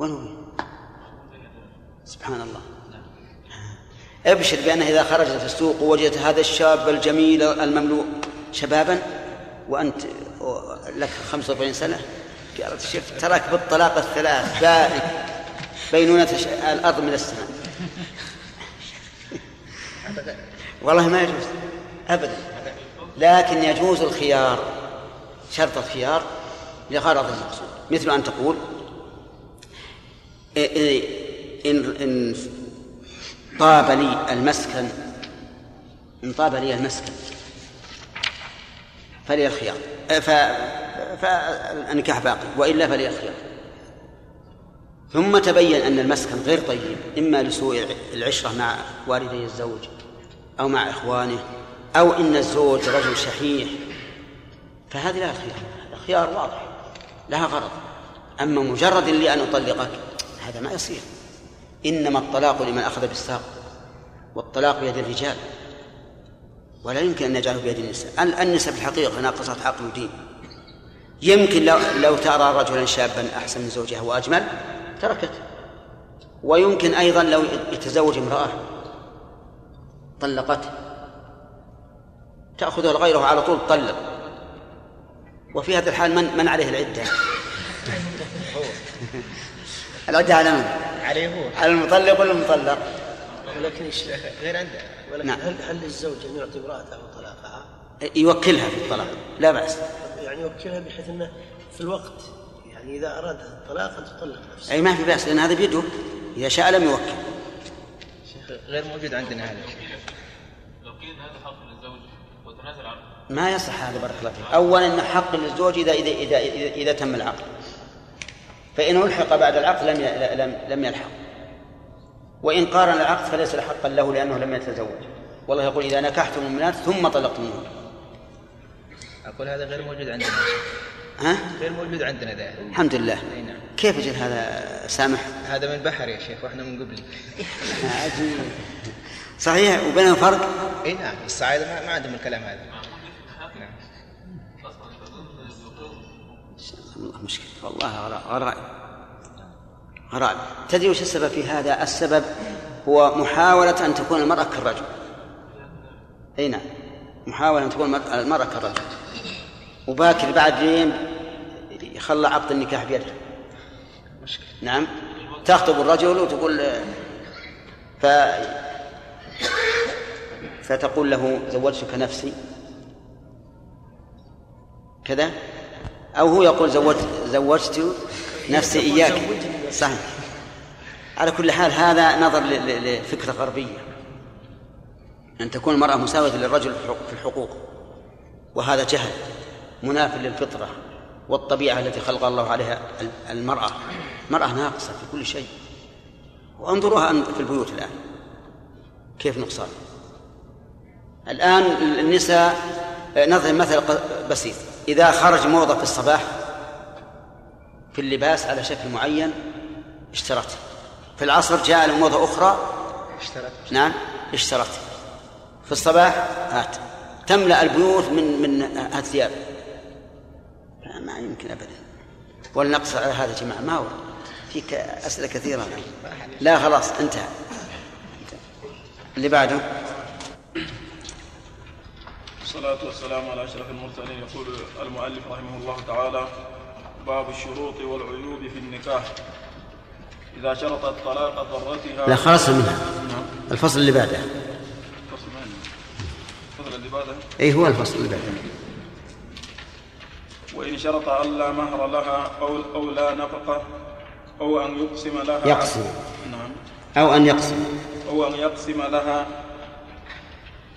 [SPEAKER 1] هو سبحان الله. ابشر بأنه إذا خرجت في السوق ووجدت هذا الشاب الجميل المملوء شبابا وأنت لك 45 سنة. قالت شفت تراك بالطلاق الثلاث بارك بينونة الأرض من السماء. والله ما يجوز. أبدا. لكن يجوز الخيار شرط الخيار لغرض المقصود. مثل أن تقول إن إن طاب لي المسكن إن طاب لي المسكن. فلي الخيار ف فالنكاح باقي. وإلا فلي الخيار ثم تبين أن المسكن غير طيب إما لسوء العشرة مع والدي الزوج أو مع إخوانه أو إن الزوج رجل شحيح. فهذه لها خيار. خيار واضح. لها غرض. أما مجرد لي أن أطلقك هذا ما يصير. إنما الطلاق لمن أخذ بالساق والطلاق بيد الرجال. ولا يمكن أن نجعله بيد النساء. النساء في الحقيقة ناقصة عقل ودين. يمكن لو لو ترى رجلا شابا أحسن من زوجها وأجمل تركته ويمكن أيضا لو يتزوج امرأة طلقته. تأخذه غيره على طول طلق. وفي هذا الحال من من عليه العدة؟ العدة على من؟
[SPEAKER 8] عليه هو.
[SPEAKER 1] على المطلق ولا المطلق؟
[SPEAKER 8] ولكن غير عنده ولكن
[SPEAKER 1] نعم.
[SPEAKER 8] هل هل للزوج أن يعطي امرأته طلاقها؟
[SPEAKER 1] يوكلها في الطلاق. لا بأس.
[SPEAKER 8] يعني يوكلها بحيث أنه في الوقت يعني إذا اراد الطلاق ان تطلق نفسها.
[SPEAKER 1] أي ما في بأس لأن هذا بيده. إذا شاء لم يوكل.
[SPEAKER 8] شيخ غير موجود عندنا هذا.
[SPEAKER 2] لو قيل هذا حق للزوج. وتنازل عنه.
[SPEAKER 1] ما يصح هذا بارك الله فيك. أولا إن حق للزوج إذا إذا إذا إذا, إذا تم العقد فإن ألحق بعد العقد لم لم لم يلحق. وإن قارن العقد فليس حقا له لأنه لم يتزوج. والله يقول إذا نكحتم المؤمنات ثم طلقتموهن.
[SPEAKER 8] أقول هذا غير موجود عندنا.
[SPEAKER 1] ها؟
[SPEAKER 8] غير موجود عندنا ذا
[SPEAKER 1] الحمد لله.
[SPEAKER 8] نعم.
[SPEAKER 1] كيف أجل هذا سامح؟
[SPEAKER 8] هذا من بحر يا شيخ وإحنا من قبل
[SPEAKER 1] عجيب صحيح وبينهم فرق؟
[SPEAKER 8] إي نعم الصعايدة ما, ما عندهم الكلام هذا. نعم.
[SPEAKER 1] الله مشكلة. والله غرا- غرائب غرائب. تدري وش السبب في هذا؟ السبب هو محاولة أن تكون المرأة كالرجل. أي نعم. محاولة أن تكون المرأة- كالرجل. وباكر بعد يوم يخلى عقد النكاح بيده. نعم. تخطب الرجل وتقول ف فتقول له زوجتك نفسي كذا. أو هو يقول زوجت زوجت نفسي إياك. صحيح. على كل حال هذا نظر لفكرة غربية. أن تكون المرأة مساوية للرجل في الحق- في الحقوق. وهذا جهل مناف للفطرة والطبيعة التي خلق الله عليها ال- المرأة. المرأة ناقصة في كل شيء. وانظروها في البيوت الآن. كيف نقصان؟ الآن النساء نضرب مثل ق- بسيط. إذا خرج موضة في الصباح في اللباس على شكل معين اشترته في العصر جاء موضة أخرى.
[SPEAKER 8] اشترت.
[SPEAKER 1] نعم اشترت. في الصباح هات. تملأ البيوت من من الثياب لا ما يمكن أبدا. ولنقصر على هذا يا جماعة. ما هو؟ فيك أسئلة كثيرة. لا خلاص انتهى. اللي بعده.
[SPEAKER 11] والصلاة والسلام على أشرف المرسلين. يقول المؤلف رحمه الله تعالى باب الشروط والعيوب في النكاح. إذا شرطت طلاق ضرتها
[SPEAKER 1] لا خلاص منها الفصل اللي بعده.
[SPEAKER 11] الفصل اللي بعده؟
[SPEAKER 1] اي هو الفصل اللي بعده.
[SPEAKER 11] وإن شرط أن لا مهر لها أو أو لا نفقة أو أن يقسم لها
[SPEAKER 1] يقسم.
[SPEAKER 11] نعم.
[SPEAKER 1] أو أن يقسم.
[SPEAKER 11] أو أن يقسم لها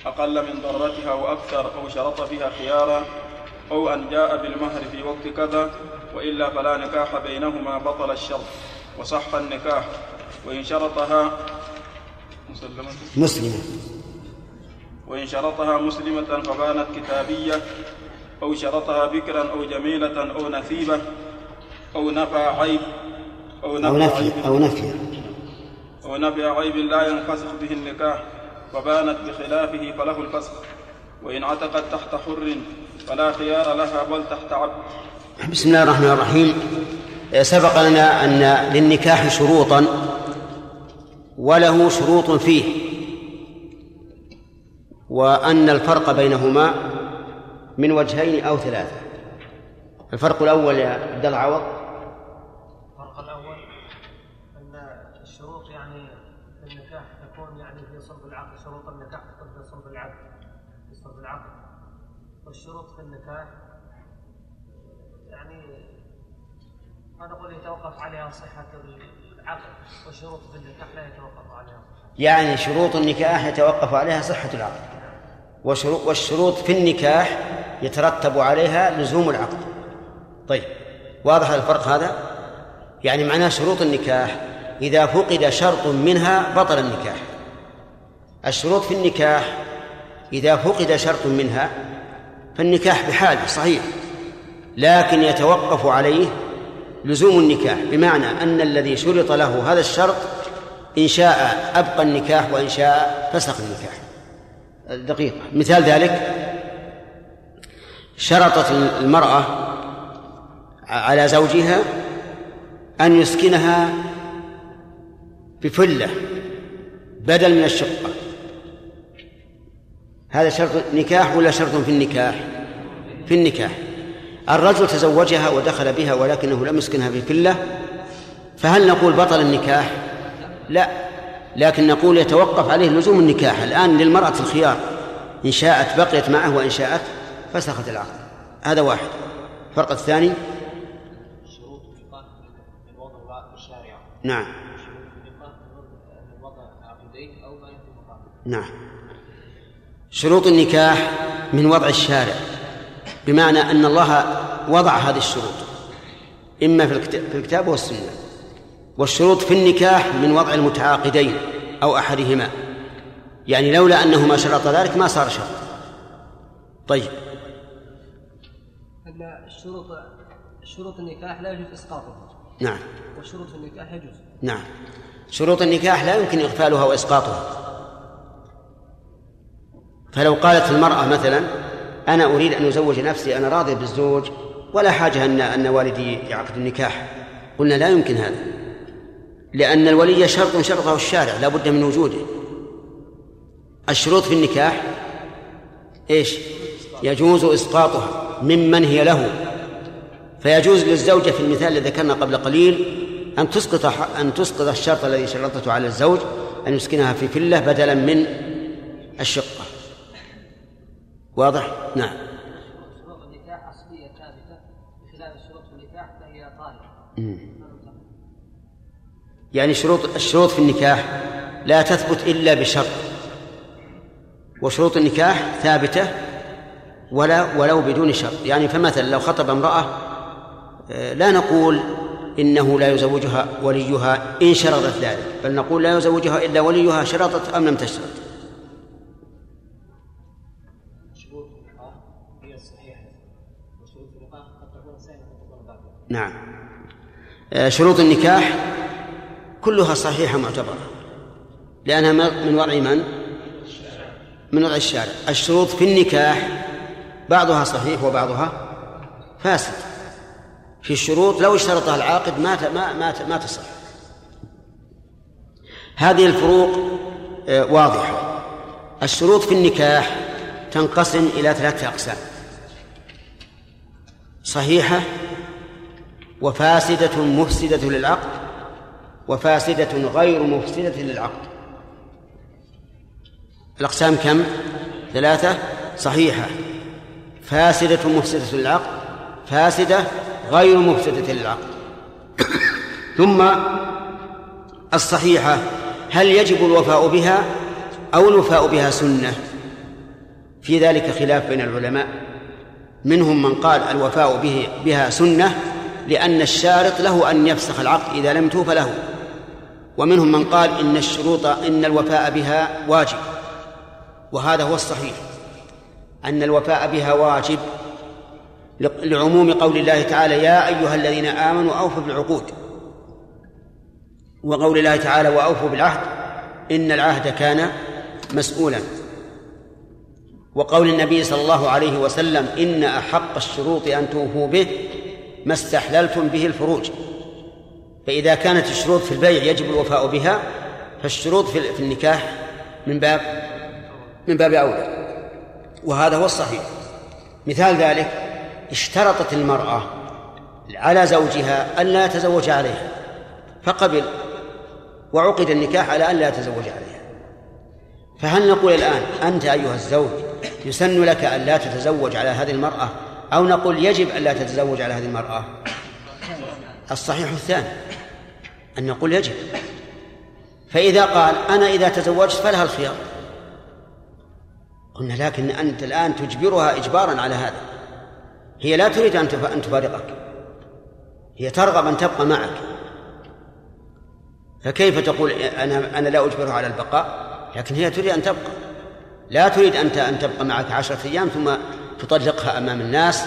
[SPEAKER 11] أقل من ضرتها وأكثر أو شرط فيها خيارا أو أن جاء بالمهر في وقت كذا وإلا فلا نكاح بينهما بطل الشرط. وصح النكاح وإن شرطها مسلمة
[SPEAKER 1] مسلمة
[SPEAKER 11] وإن شرطها مسلمة فبانت كتابية أو شرطها بكرا أو جميلة أو نثيبة أو نفى عيب أو
[SPEAKER 1] أو
[SPEAKER 11] نفى
[SPEAKER 1] نفي
[SPEAKER 11] عيب.
[SPEAKER 1] أو نفي.
[SPEAKER 11] أو نفي عيب لا ينفسخ به النكاح فبانت بخلافه فله الفسخ. وإن عتقت تحت حر فلا خيار لها بل تحت عبد.
[SPEAKER 1] بسم الله الرحمن الرحيم. سبق لنا أن للنكاح شروطا وله شروط فيه وأن الفرق بينهما من وجهين أو ثلاثة. الفرق الأول يا عبد الله عوض
[SPEAKER 6] الفرق الأول أن الشروط يعني في النكاح تكون يعني في صلب العقد شروط النكاح تكون في صلب العقد في صلب العقد. والشروط في النكاح ما يتوقف عليها صحة العقد والشروط في النكاح لا يتوقف عليها
[SPEAKER 1] يعني شروط النكاح يتوقف عليها صحة العقد وشروط والشروط في النكاح يترتب عليها لزوم العقد طيب واضح الفرق هذا؟ يعني معناه شروط النكاح إذا فقد شرط منها بطل النكاح. الشروط في النكاح إذا فقد شرط منها فالنكاح بحاله صحيح لكن يتوقف عليه لزوم النكاح بمعنى أن الذي شرط له هذا الشرط إن شاء أبقى النكاح وإن شاء فسخ النكاح. دقيقة. مثال ذلك شرطت المرأة على زوجها أن يسكنها بفلة بدل من الشقة. هذا شرط نكاح ولا شرط في النكاح؟ في النكاح. الرجل تزوجها ودخل بها ولكنه لم يسكنها في فلة فهل نقول بطل النكاح؟ لا لكن نقول يتوقف عليه لزوم النكاح. الآن للمرأة الخيار إن شاءت بقيت معه وإن شاءت فسخت العقد. هذا واحد. الفرق الثاني؟
[SPEAKER 9] شروط من وضع الشارع.
[SPEAKER 1] نعم.
[SPEAKER 9] من وضع عقدين أو ما يكون مقام
[SPEAKER 1] نعم. شروط النكاح من وضع الشارع. بمعنى أن الله وضع هذه الشروط إما في الكتاب, في الكتاب والسنة والشروط في النكاح من وضع المتعاقدين أو أحدهما يعني لولا أنه ما شرط ذلك ما صار شرط. طيب.
[SPEAKER 6] أن الشروط شروط النكاح لا يجوز إسقاطها.
[SPEAKER 1] نعم.
[SPEAKER 6] والشروط في النكاح يجوز.
[SPEAKER 1] نعم. شروط النكاح لا يمكن إغفالها وإسقاطها. فلو قالت المرأة مثلا أنا أريد أن أزوج نفسي أنا راضي بالزوج ولا حاجة أن أن والدي يعقد النكاح. قلنا لا يمكن هذا لأن الولي شرط شرطه الشارع لا بد من وجوده. الشروط في النكاح إيش؟ يجوز إسقاطها ممن هي له. فيجوز للزوجة في المثال الذي ذكرنا قبل قليل أن تسقط أن تسقط الشرط الذي شرطته على الزوج أن يسكنها في فلة بدلا من الشقة. واضح؟ نعم.
[SPEAKER 6] شروط النكاح أصلية ثابتة بخلاف الشروط في النكاح فهي طارئة.
[SPEAKER 1] يعني شروط الشروط في النكاح لا تثبت إلا بشرط. وشروط النكاح ثابتة ولا ولو بدون شرط. يعني فمثلا لو خطب امرأة آه، لا نقول إنه لا يزوجها وليها إن شرطت ذلك بل نقول لا يزوجها إلا وليها شرطت أم لم تشترط
[SPEAKER 9] شروط هي الصحيحة. وشروط قد تكون وتكون باطلة.
[SPEAKER 1] نعم. آه، شروط النكاح كلها صحيحة معتبرة. لأنها من وضع من؟ من وضع الشارع. الشروط في النكاح بعضها صحيح وبعضها فاسد. في الشروط لو اشترطها العاقد ما ما ما ما تصح. هذه الفروق آه، واضحة. الشروط في النكاح تنقسم إلى ثلاثة أقسام. صحيحة وفاسدة مفسدة للعقد وفاسدة غير مفسدة للعقد. الأقسام كم؟ ثلاثة. صحيحة فاسدة مفسدة للعقد فاسدة غير مفسدة للعقد. ثم الصحيحة هل يجب الوفاء بها أو الوفاء بها سنة؟ في ذلك خلاف بين العلماء. منهم من قال الوفاء به بها سنة لأن الشارط له أن يفسخ العقد إذا لم توف له. ومنهم من قال إن الشروط إن الوفاء بها واجب. وهذا هو الصحيح. أن الوفاء بها واجب لعموم قول الله تعالى يا أيها الذين آمنوا أوفوا بالعقود. وقول الله تعالى وأوفوا بالعهد. إن العهد كان مسؤولا. وقول النبي صلى الله عليه وسلم إن أحق الشروط أن توفوا به ما استحللتم به الفروج. فإذا كانت الشروط في البيع يجب الوفاء بها فالشروط في النكاح من باب من باب أولى. وهذا هو الصحيح. مثال ذلك اشترطت المرأة على زوجها ألا يتزوج عليها فقبل وعقد النكاح على أن لا يتزوج عليها. فهل نقول الآن أنت أيها الزوج يسن لك أن لا تتزوج على هذه المرأة أو نقول يجب أن لا تتزوج على هذه المرأة. الصحيح الثاني أن نقول يجب. فإذا قال أنا إذا تزوجت فلها الخيار. قلنا لكن أنت الآن تجبرها إجبارا على هذا. هي لا تريد أن تفارقك. هي ترغب أن تبقى معك. فكيف تقول أنا أنا لا أجبرها على البقاء؟ لكن هي تريد أن تبقى. لا تريد أنت أن تبقى معك عشرة أيام ثم تطلقها أمام الناس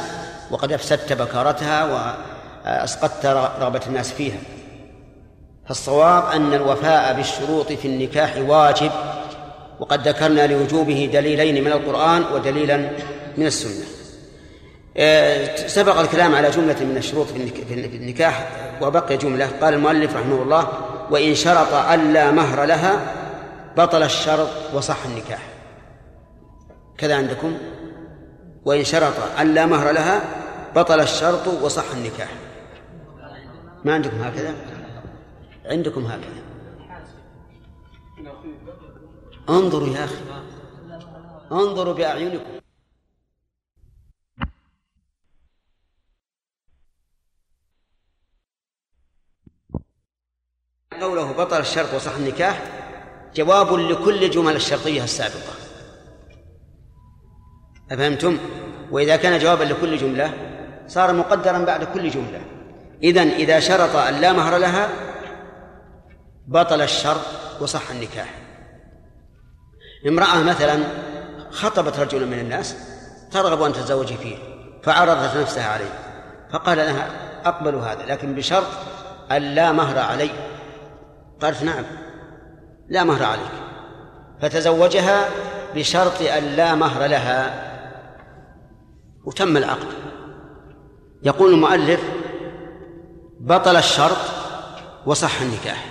[SPEAKER 1] وقد أفسدت بكارتها وأسقطت رغبة الناس فيها. فالصواب أن الوفاء بالشروط في النكاح واجب وقد ذكرنا لوجوبه دليلين من القرآن ودليلا من السنة. آه، سبق الكلام على جملة من الشروط في النكاح وبقي جملة. قال المؤلف رحمه الله وإن شرط ألا مهر لها بطل الشرط وصح النكاح. كذا عندكم. وإن شرط ألا مهر لها بطل الشرط وصح النكاح. ما عندكم هكذا؟ عندكم هكذا. انظروا يا أخي. انظروا بأعينكم. قوله بطل الشرط وصح النكاح جواب لكل جمل الشرطية السابقة. أفهمتم؟ وإذا كان جوابا لكل جملة صار مقدرا بعد كل جملة. إذن إذا شرط أن لا مهر لها بطل الشرط وصح النكاح. امرأة مثلا خطبت رجلا من الناس ترغب أن تتزوج فيه فعرضت نفسها عليه فقال لها أقبل هذا لكن بشرط أن لا مهر علي. قالت نعم لا مهر عليك. فتزوجها بشرط أن لا مهر لها. وتم العقد. يقول المؤلف بطل الشرط وصح النكاح.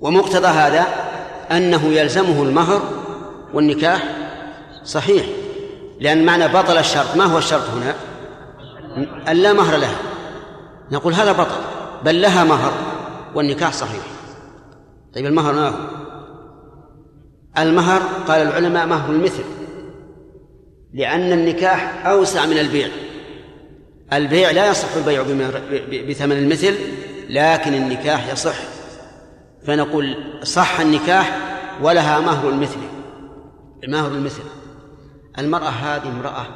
[SPEAKER 1] ومقتضى هذا أنه يلزمه المهر والنكاح صحيح لأن معنى بطل الشرط ما هو الشرط هنا؟ أن لا مهر لها. نقول هذا بطل بل لها مهر والنكاح صحيح. طيب المهر ما هو؟ المهر قال العلماء مهر المثل؟ لأن النكاح أوسع من البيع. البيع لا يصح البيع بثمن المثل لكن النكاح يصح. فنقول صح النكاح ولها مهر المثل. مهر المثل. المرأة هذه امرأة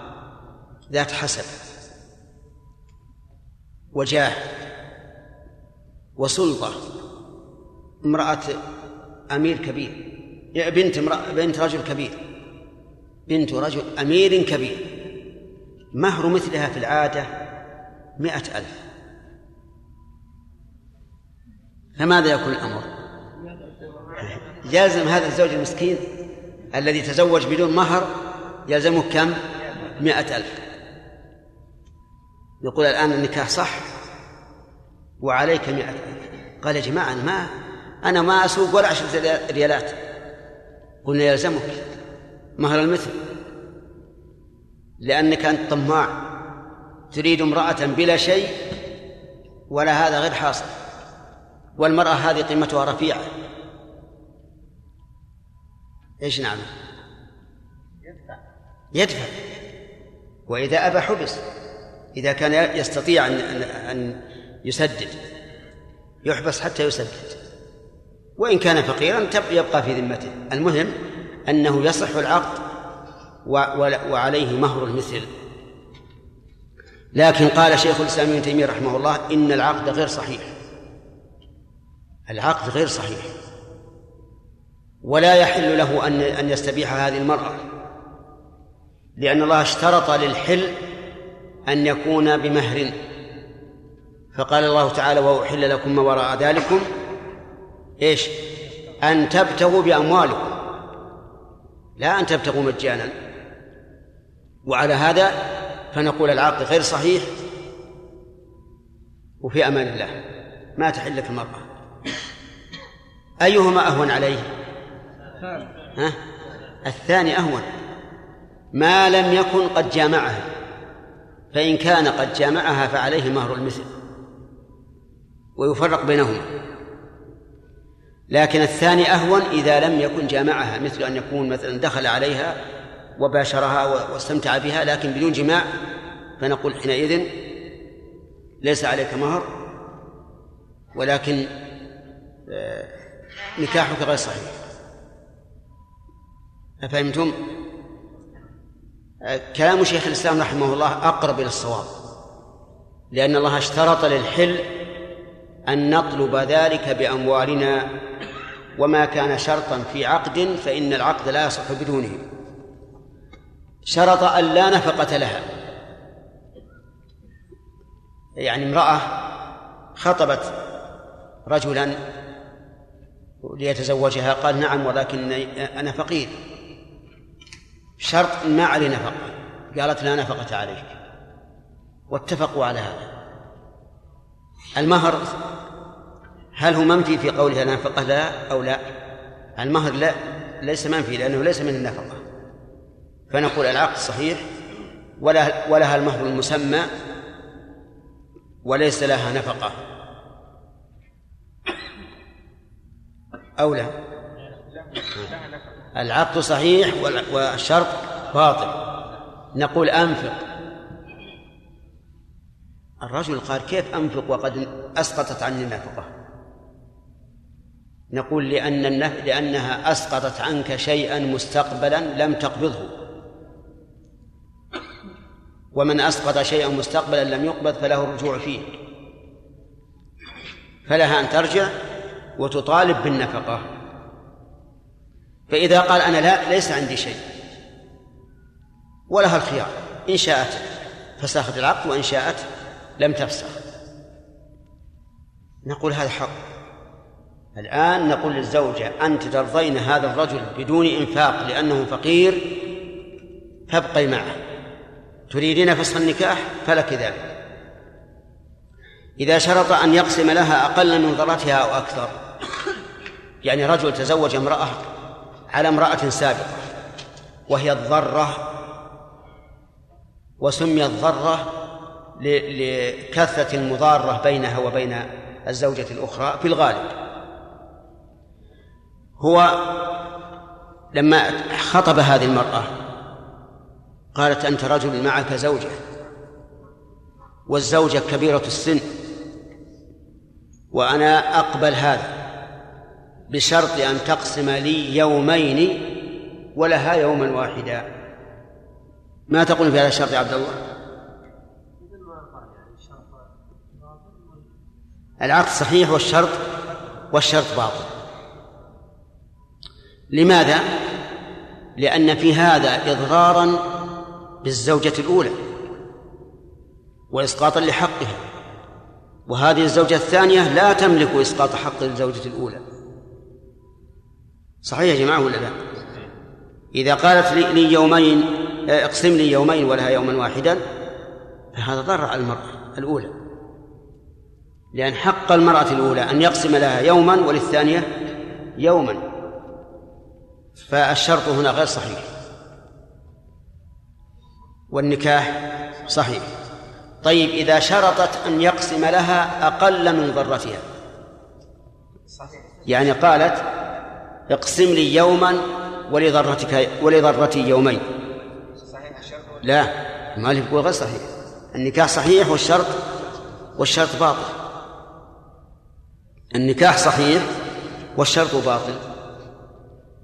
[SPEAKER 1] ذات حسب وجاه وسلطة. امرأة أمير كبير. بنت امرأة بنت رجل كبير. بنت رجل أمير كبير مهر مثلها في العادة مئة ألف. فماذا يكون الأمر؟ يلزم هذا الزوج المسكين الذي تزوج بدون مهر يلزمه كم؟ مئة ألف. يقول الآن النكاح صح وعليك مئة ألف. قال يا جماعة أنا ما أنا ما أسوق ولا عشرة ريالات. قلنا يلزمك. مهر المثل. لأنك أنت طماع. تريد امرأة بلا شيء ولا هذا غير حاصل. والمرأة هذه قيمتها رفيعة. إيش نعمل؟ يدفع. يدفع. وإذا أبى حبس. إذا كان يستطيع أن أن يسدد. يحبس حتى يسدد. وإن كان فقيرا يبقى في ذمته. المهم أنه يصح العقد وعليه مهر المثل. لكن قال شيخ الإسلام ابن تيمية رحمه الله إن العقد غير صحيح. العقد غير صحيح. ولا يحل له أن أن يستبيح هذه المرأة. لأن الله اشترط للحل أن يكون بمهر. فقال الله تعالى وأحل لكم ما وراء ذلكم. إيش؟ أن تبتغوا بأموالكم. لا أن تبتغوا مجانا. وعلى هذا فنقول العقد غير صحيح. وفي أمان الله. ما تحل لك المرأة. أيهما أهون عليه؟ ها؟ الثاني أهون. ما لم يكن قد جامعها. فإن كان قد جامعها فعليه مهر المثل. ويفرق بينهما. لكن الثاني أهون إذا لم يكن جامعها مثل أن يكون مثلا دخل عليها وباشرها واستمتع بها لكن بدون جماع فنقول حينئذ ليس عليك مهر ولكن آه، نكاحك غير صحيح أفهمتم؟ آه، كلام شيخ الإسلام رحمه الله أقرب إلى الصواب لأن الله اشترط للحل أن نطلب ذلك بأموالنا وما كان شرطا في عقد فإن العقد لا يصح بدونه. شرط أن لا نفقة لها. يعني امرأة خطبت رجلا ليتزوجها قال نعم ولكن أنا فقير. شرط ما علي نفقة قالت لا نفقة عليك. واتفقوا على هذا. المهر هل هو منفي في قولها نفقة لا أو لا. المهر لا ليس منفي لأنه ليس من النفقة فنقول العقد صحيح ولها المهر المسمى وليس لها نفقة. أو لا. العقد صحيح والشرط باطل. نقول أنفق. الرجل قال كيف أنفق وقد أسقطت عني النفقة؟ نقول لأن النف... لأنها أسقطت عنك شيئا مستقبلا لم تقبضه. ومن أسقط شيئا مستقبلا لم يقبض فله الرجوع فيه. فلها أن ترجع وتطالب بالنفقة. فإذا قال أنا لا ليس عندي شيء. ولها الخيار. إن شاءت فسخت العقد وإن شاءت لم تفسخ. نقول هذا حق. الآن نقول للزوجة أنت ترضين هذا الرجل بدون إنفاق لأنه فقير فابقي معه. تريدين فسخ النكاح؟ فلك ذلك. إذا شرط أن يقسم لها أقل من ضرتها أو أكثر يعني رجل تزوج امرأة على امرأة سابقة وهي الضرة وسميت ضرة لكثرة المضارة بينها وبين الزوجة الأخرى في الغالب. هو لما خطب هذه المرأة قالت أنت رجل معك زوجة والزوجة كبيرة السن وأنا أقبل هذا بشرط أن تقسم لي يومين ولها يوما واحدا. ما تقول في هذا الشرط يا عبد الله؟ العقد صحيح والشرط والشرط باطل. لماذا؟ لأن في هذا إضرارا بالزوجة الأولى وإسقاطا لحقها. وهذه الزوجة الثانية لا تملك إسقاط حق الزوجة الأولى. صحيح يا جماعة ولا لا؟ إذا قالت لي, يومين اقسم لي يومين ولها يوما واحدا فهذا ضر على المرأة الأولى. لأن حق المرأة الأولى أن يقسم لها يوما وللثانية يوما. فالشرط هنا غير صحيح. والنكاح صحيح. طيب إذا شرطت أن يقسم لها أقل من ضرتها يعني قالت اقسم لي يوما ولضرتك ولضرتي يومين. لا المؤلف يقول غير صحيح. النكاح صحيح والشرط والشرط باطل. النكاح صحيح والشرط باطل.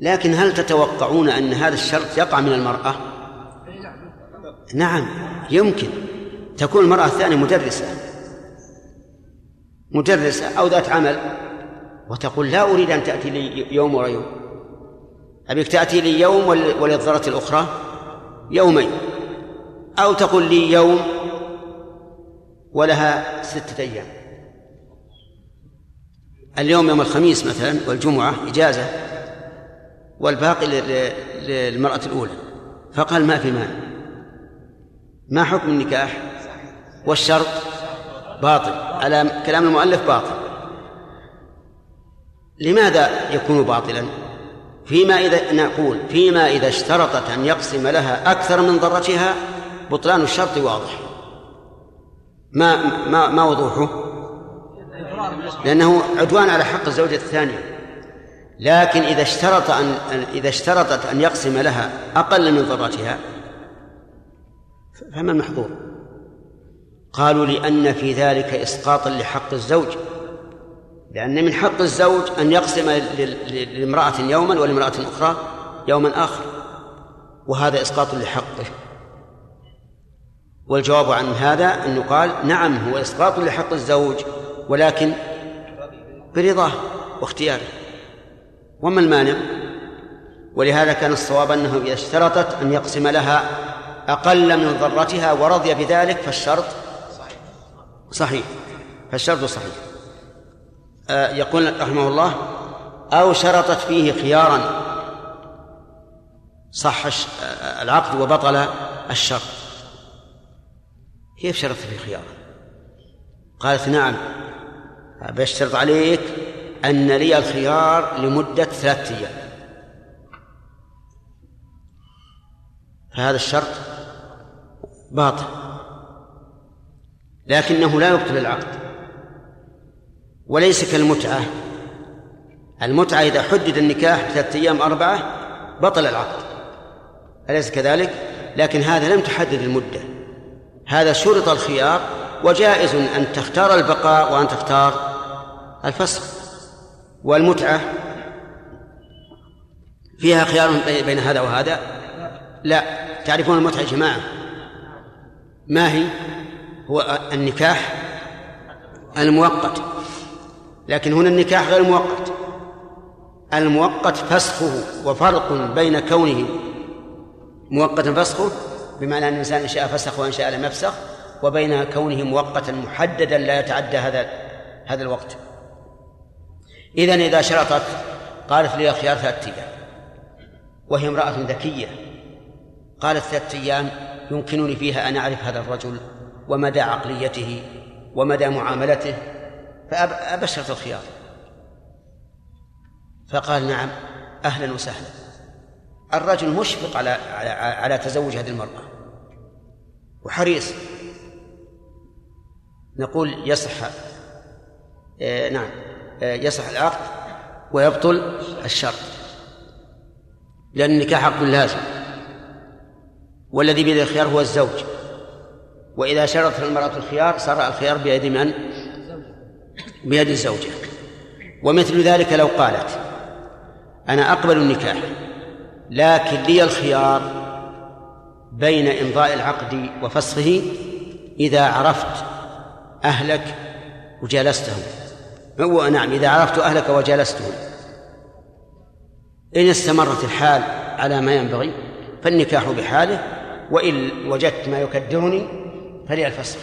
[SPEAKER 1] لكن هل تتوقعون أن هذا الشرط يقع من المرأة؟ نعم يمكن. تكون المرأة الثانية مدرسة. مدرسة أو ذات عمل وتقول لا أريد أن تأتي لي يوم ورا يوم. أبيك تأتي لي يوم وللضرة الأخرى؟ يومين. أو تقول لي يوم ولها ستة أيام. اليوم يوم الخميس مثلا والجمعة إجازة والباقي للمرأة الأولى فقال ما في مانع. ما حكم النكاح؟ والشرط باطل. على كلام المؤلف باطل. لماذا يكون باطلا؟ فيما إذا نقول فيما إذا اشترطت أن يقسم لها أكثر من ضرتها بطلان الشرط واضح. ما ما ما وضوحه؟ لأنه عدوان على حق الزوجة الثانية. لكن إذا اشترط أن إذا اشترطت أن يقسم لها أقل من ضرتها فما المحظور؟ قالوا لأن في ذلك إسقاطا لحق الزوج. لأن من حق الزوج أن يقسم لامرأة يوما ولامرأة أخرى يوما آخر. وهذا إسقاط لحقه. والجواب عن هذا أنه قال نعم هو إسقاط لحق الزوج. ولكن برضاه واختياره. وما المانع؟ ولهذا كان الصواب أنه إذا اشترطت أن يقسم لها أقل من ضرتها ورضي بذلك فالشرط صحيح. فالشرط صحيح. آه يقول رحمه الله أو شرطت فيه خيارا صح آه، العقد وبطل الشرط. كيف شرطت فيه خيارا قالت نعم. بشترط عليك أن لي الخيار لمدة ثلاثة أيام. فهذا الشرط باطل. لكنه لا يبطل العقد. وليس كالمتعة. المتعة إذا حدد النكاح بثلاثة أيام أربعة بطل العقد. أليس كذلك؟ لكن هذا لم تحدد المدة. هذا شرط الخيار وجائز أن تختار البقاء وأن تختار الفسخ والمتعة فيها خيار بين هذا وهذا؟ لا. تعرفون المتعة يا جماعة؟ ما هي؟ هو النكاح المؤقت. لكن هنا النكاح غير مؤقت. المؤقت فسخه وفرق بين كونه مؤقتا فسخه بمعنى أن الإنسان إن شاء فسخ وإن شاء لم يفسخ وبين كونه مؤقتا محددا لا يتعدى هذا هذا الوقت. اذا إذا شرطت قالت لي خيار ثلاثة أيام. وهي امرأة ذكية. قالت ثلاثة أيام يمكنني فيها أن أعرف هذا الرجل ومدى عقليته ومدى معاملته فأبشرت الخيار. فقال نعم أهلا وسهلا. الرجل مشفق على على على تزوج هذه المرأة. وحريص. نقول يصح. آه نعم. يصح العقد ويبطل الشرط لأن النكاح عقد لازم والذي بيده الخيار هو الزوج وإذا شرطت المرأة الخيار صار الخيار بيد من؟ بيد الزوجة ومثل ذلك لو قالت أنا أقبل النكاح لكن لي الخيار بين إمضاء العقد وفسخه إذا عرفت أهلك وجالستهم هو؟ نعم إذا عرفت أهلك وجالستهم إن استمرت الحال على ما ينبغي فالنكاح بحاله وإن وجدت ما يكدرني فلي الفسخ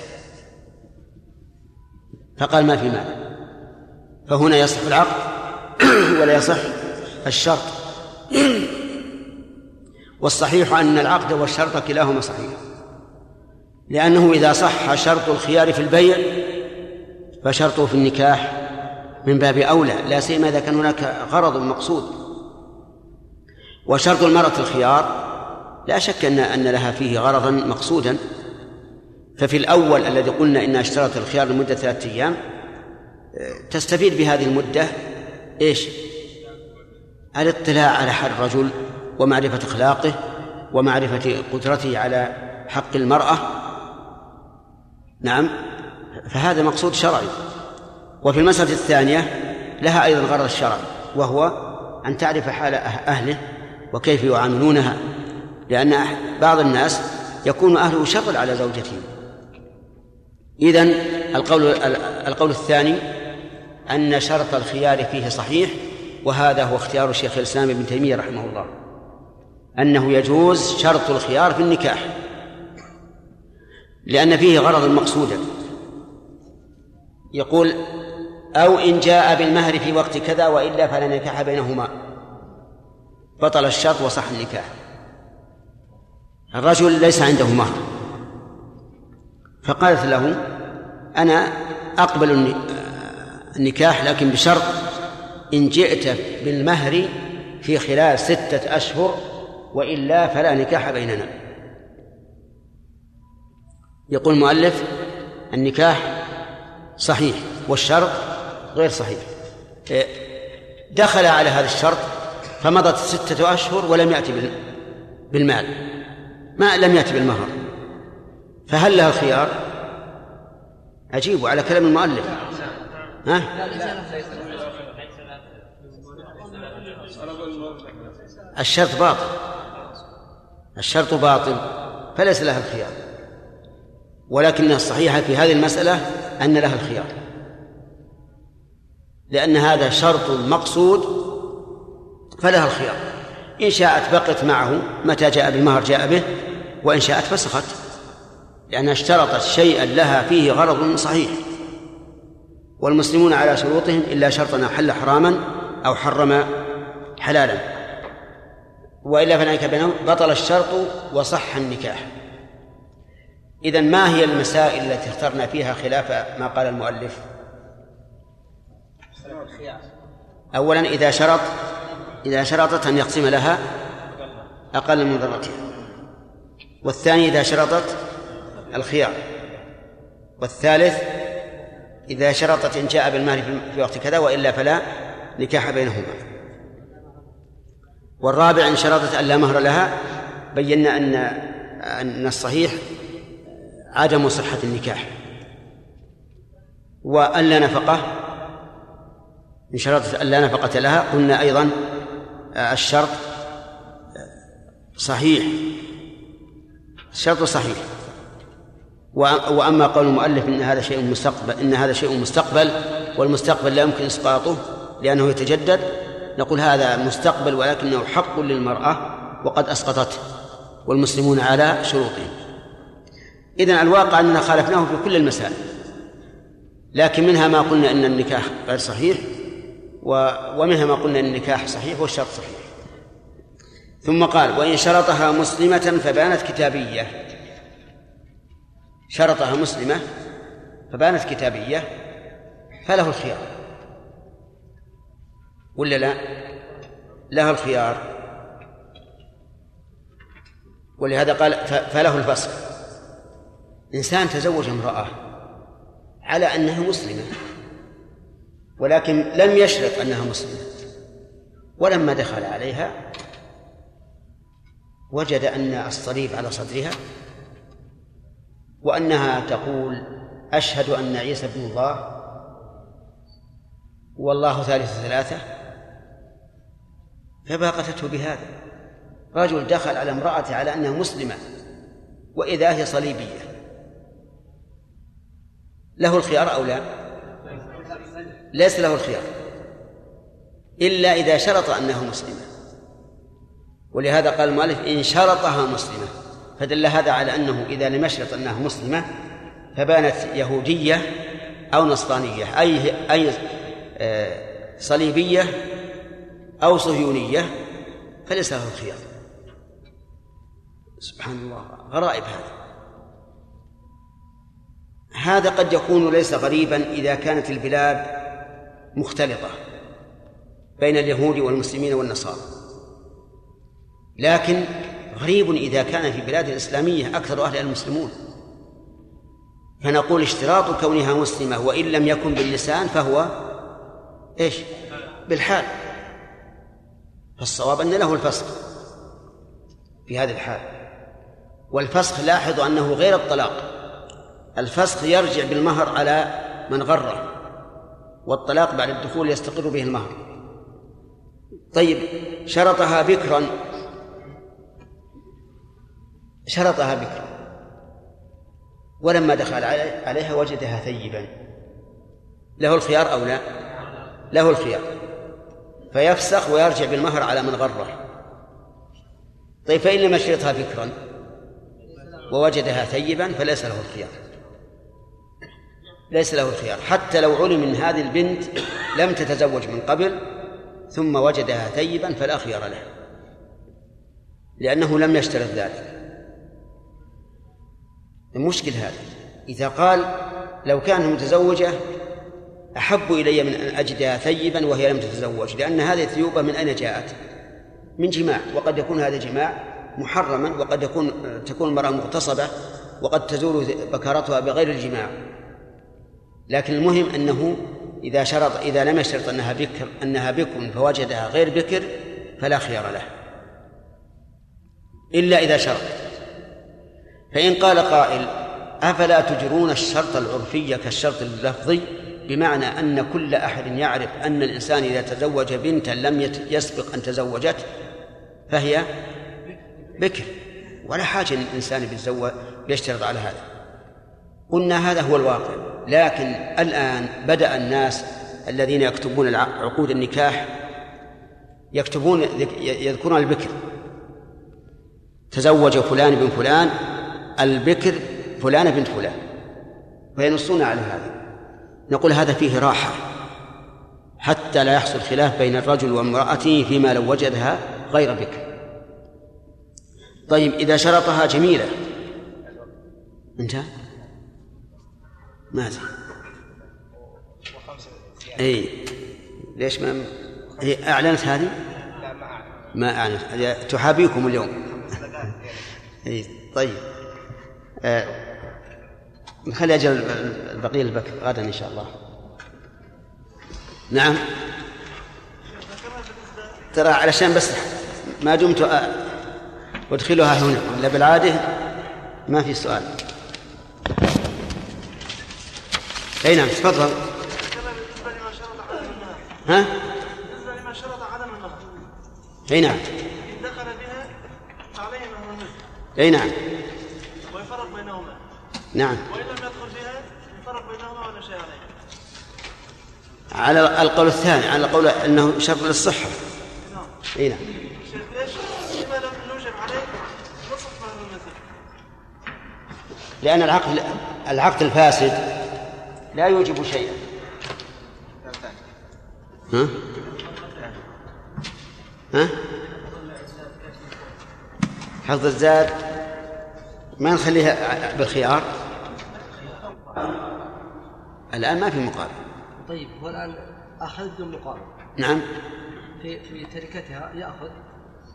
[SPEAKER 1] فقال ما في مانع فهنا يصح العقد ولا يصح الشرط. والصحيح أن العقد والشرط كلاهما صحيح. لأنه إذا صح شرط الخيار في البيع فشرطه في النكاح من باب أولى لا سيما إذا كان هناك غرض مقصود. وشرط المرأة الخيار لا شك أن أن لها فيه غرضا مقصودا. ففي الأول الذي قلنا إنها اشترط الخيار لمدة ثلاثة أيام تستفيد بهذه المدة إيش؟ الاطلاع على حال الرجل ومعرفة أخلاقه ومعرفة قدرته على حق المرأة. نعم فهذا مقصود شرعي. وفي المسألة الثانية لها أيضا غرض الشرعي وهو أن تعرف حال أه-، أهله وكيف يعاملونها لأن بعض الناس يكون أهله شغل على زوجته إذن القول القول الثاني أن شرط الخيار فيه صحيح وهذا هو اختيار الشيخ الإسلام ابن تيمية رحمه الله أنه يجوز شرط الخيار في النكاح لأن فيه غرض مقصودا. يقول أو إن جاء بالمهر في وقت كذا وإلا فلا نكاح بينهما. بطل الشرط وصح النكاح. الرجل ليس عنده مهر. فقالت له أنا أقبل النكاح لكن بشرط إن جئت بالمهر في خلال ستة أشهر وإلا فلا نكاح بيننا. يقول المؤلف النكاح صحيح والشرط غير صحيح. دخل على هذا الشرط فمضت ستة أشهر ولم يأتي بالمال. ما لم يأتي بالمهر. فهل له خيار؟ عجيب على كلام المؤلف. ها؟ الشرط باطل. الشرط باطل فليس لها الخيار. ولكن الصحيح في هذه المسألة أن لها الخيار. لأن هذا شرط مقصود فلها الخيار. إن شاءت بقت معه متى جاء بالمهر جاء به وإن شاءت فسخت. لأنها اشترطت شيئا لها فيه غرض صحيح. والمسلمون على شروطهم إلا شرطا حل حراما أو حرم حلالا. وإلا فلا بينهم بطل الشرط وصح النكاح. إذا ما هي المسائل التي اخترنا فيها خلاف ما قال المؤلف؟ أولا إذا شرط إذا شرطت أن يقسم لها أقل من ضرتها والثاني إذا شرطت الخيار. والثالث إذا شرطت إن جاء بالمال في وقت كذا وإلا فلا نكاح بينهما. والرابع إن شرطت أن لا مهر لها بينا أن أن الصحيح عدم صحة النكاح. وأن لا نفقة إن شرطت أن لا نفقة لها قلنا أيضا الشرط صحيح. الشرط صحيح. وأما قول المؤلف إن هذا شيء مستقبل إن هذا شيء مستقبل والمستقبل لا يمكن إسقاطه لأنه يتجدد نقول هذا مستقبل ولكنه حق للمرأة وقد أسقطته والمسلمون على شروطهم. اذا الواقع أننا خالفناه في كل المسائل لكن منها ما قلنا إن النكاح غير صحيح. ومنها ما قلنا النكاح صحيح والشرط صحيح. ثم قال وإن شرطها مسلمة فبانت كتابية. شرطها مسلمة فبانت كتابية فله الخيار. ولا لا؟ له الخيار. ولهذا قال فله الفصل إنسان تزوج امرأة على أنها مسلمة. ولكن لم يشرط أنها مسلمة. ولما دخل عليها وجد أن الصليب على صدرها وأنها تقول أشهد أن عيسى ابن الله والله ثالث ثلاثة فباقته بهذا. رجل دخل على امرأته على أنها مسلمة وإذا هي صليبية. له الخيار أو لا؟ ليس له الخيار. إلا إذا شرط أنها مسلمة ولهذا قال المؤلف إن شرطها مسلمة. فدل هذا على أنه إذا لم يشرط أنها مسلمة فبانت يهودية أو نصرانية أي أي آه، صليبية أو صهيونية فليس له الخيار. سبحان الله غرائب هذا. هذا قد يكون ليس غريبا إذا كانت البلاد مختلطة بين اليهود والمسلمين والنصارى. لكن غريب إذا كان في بلاد الإسلامية أكثر أهلها المسلمون. فنقول اشتراط كونها مسلمة وإن لم يكن باللسان فهو إيش؟ بالحال. فالصواب أن له الفسخ في هذه الحال. والفسخ لاحظوا أنه غير الطلاق. الفسخ يرجع بالمهر على من غره. والطلاق بعد الدخول يستقر به المهر. طيب شرطها بكرا شرطها بكرا ولما دخل عليها وجدها ثيبا. له الخيار أو لا؟ له الخيار. فيفسخ ويرجع بالمهر على من غره. طيب فإن لم يشرطها بكرا ووجدها ثيبا فليس له الخيار. ليس له الخيار حتى لو علم من هذه البنت لم تتزوج من قبل ثم وجدها ثيبا فلا خيار له لأنه لم يشترط ذلك. المشكل هذا إذا قال لو كانت متزوجة أحب إلي من أن أجدها ثيبا وهي لم تتزوج لأن هذه الثيوبة من أين جاءت؟ من جماع وقد يكون هذا جماع محرما وقد يكون تكون المرأة مغتصبة وقد تزول بكارتها بغير الجماع. لكن المهم أنه إذا شرط إذا لم يشترط أنها بكر أنها بكر فوجدها غير بكر فلا خيار له. إلا إذا شرط. فإن قال قائل أفلا تجرون الشرط العرفي كالشرط اللفظي؟ بمعنى أن كل أحد يعرف أن الإنسان إذا تزوج بنتا لم يسبق أن تزوجت فهي بكر. ولا حاجة أن الإنسان بيتزوج بيشترط على هذا. قلنا هذا هو الواقع. لكن الآن بدأ الناس الذين يكتبون عقود النكاح يكتبون يذكرون البكر. تزوج فلان بن فلان البكر فلانة بنت فلان وينصون على هذا. نقول هذا فيه راحة حتى لا يحصل خلاف بين الرجل وامرأته فيما لو وجدها غير بكر. طيب إذا شرطها جميلة انتهى. ماذا؟ اي ليش ما هي أعلنت هذه؟ ما أعلنت. تحابيكم اليوم. اي طيب. آه نخلي أجل البقية البكر غدا إن شاء الله. نعم. ترى علشان بس ما دمت أدخلها هنا. ولا بالعادة ما في سؤال. أي نعم تفضل. ها؟ بالنسبة لما شرط عدم النظر أي نعم. ان دخل بها فعليه انه النزل أي نعم. ويفرق بينهما نعم. وان لم يدخل بها يفرق بينهما ولا شيء عليه على القول الثاني على القول أنه شرط للصحة. نعم أي نعم. ليش لما لم يوجب عليه نصف مهر المثل لأن العقد العقد الفاسد لا يوجب شيئا. ها؟ ها؟ حفظ الزاد ما نخليها بالخيار؟ الآن ما في مقابل.
[SPEAKER 12] طيب هو الآن أخذ بدون مقابل.
[SPEAKER 1] نعم.
[SPEAKER 12] في في تركتها يأخذ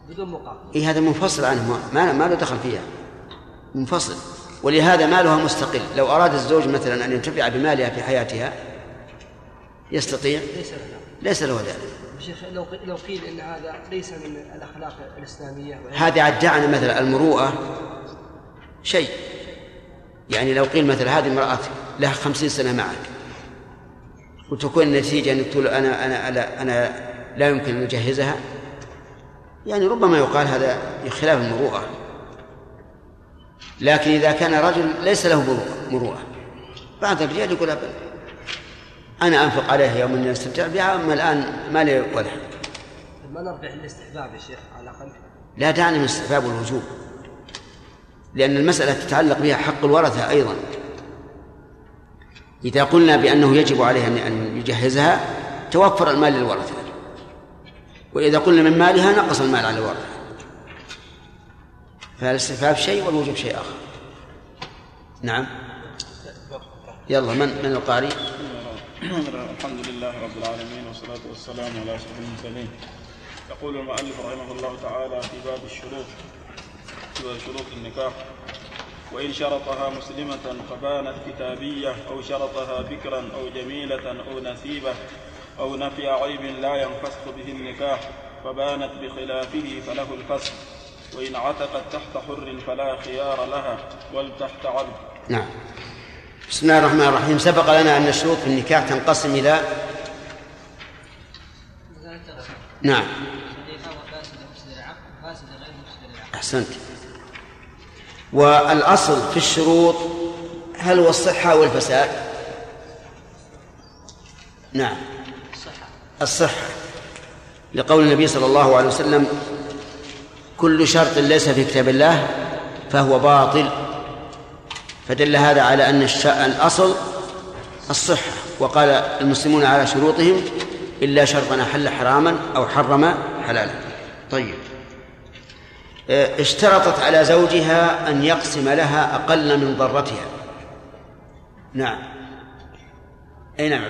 [SPEAKER 12] بدون مقابل.
[SPEAKER 1] إيه هذا منفصل عنه. ما ما له دخل فيها. منفصل. ولهذا مالها مستقل. لو أراد الزوج مثلا أن ينتفع بمالها في حياتها يستطيع؟
[SPEAKER 12] ليس له
[SPEAKER 1] ليس له ذلك
[SPEAKER 12] شيخ لو لو قيل إن هذا ليس من الأخلاق الإسلامية
[SPEAKER 1] هذه عدعنا مثلا المروءة شيء. يعني لو قيل مثلا هذه امرأة لها خمسين سنة معك وتكون النتيجة أنك تقول أنا أنا أنا, أنا لا يمكن أن أجهزها يعني ربما يقال هذا خلاف المروءة. لكن إذا كان رجل ليس له مروءة. بعد الرجال يقول أبدا. أنا أنفق عليها يوم أن يستمتع بها أما الآن ما لي ولا
[SPEAKER 12] ما نرجع الاستحباب يا شيخ على الأقل؟
[SPEAKER 1] لا دعني من الاستحباب والوجوب لأن المسألة تتعلق بها حق الورثة أيضا. إذا قلنا بأنه يجب عليه أن يجهزها توفر المال للورثة. وإذا قلنا من مالها نقص المال على الورثة. فالاستحباب شيء والوجوب شيء آخر. نعم. يلا من من القارئ؟
[SPEAKER 11] الحمد لله رب العالمين والصلاة والسلام على أشرف المرسلين. يقول المؤلف رحمه الله تعالى في باب الشروط شروط النكاح وإن شرطها مسلمة فبانت كتابية أو شرطها بكرا أو جميلة أو نسيبة أو نفي عيب لا ينفسخ به النكاح فبانت بخلافه فله الفسخ. وإن عتقت تحت حر فلا خيار لها ولتحت عبد
[SPEAKER 1] نعم. بسم الله الرحمن الرحيم. سبق لنا أن الشروط في النكاح تنقسم إلى نعم. أحسنت. والأصل في الشروط هل هو الصحة أو الفساد؟ نعم الصحة. لقول النبي صلى الله عليه وسلم كل شرط ليس في كتاب الله فهو باطل. فدل هذا على أن الأصل الصحة. وقال المسلمون على شروطهم إلا شرطا حل حراما أو حرم حلالا. طيب. آه، اشترطت على زوجها أن يقسم لها أقل من ضرتها. نعم. أي نعم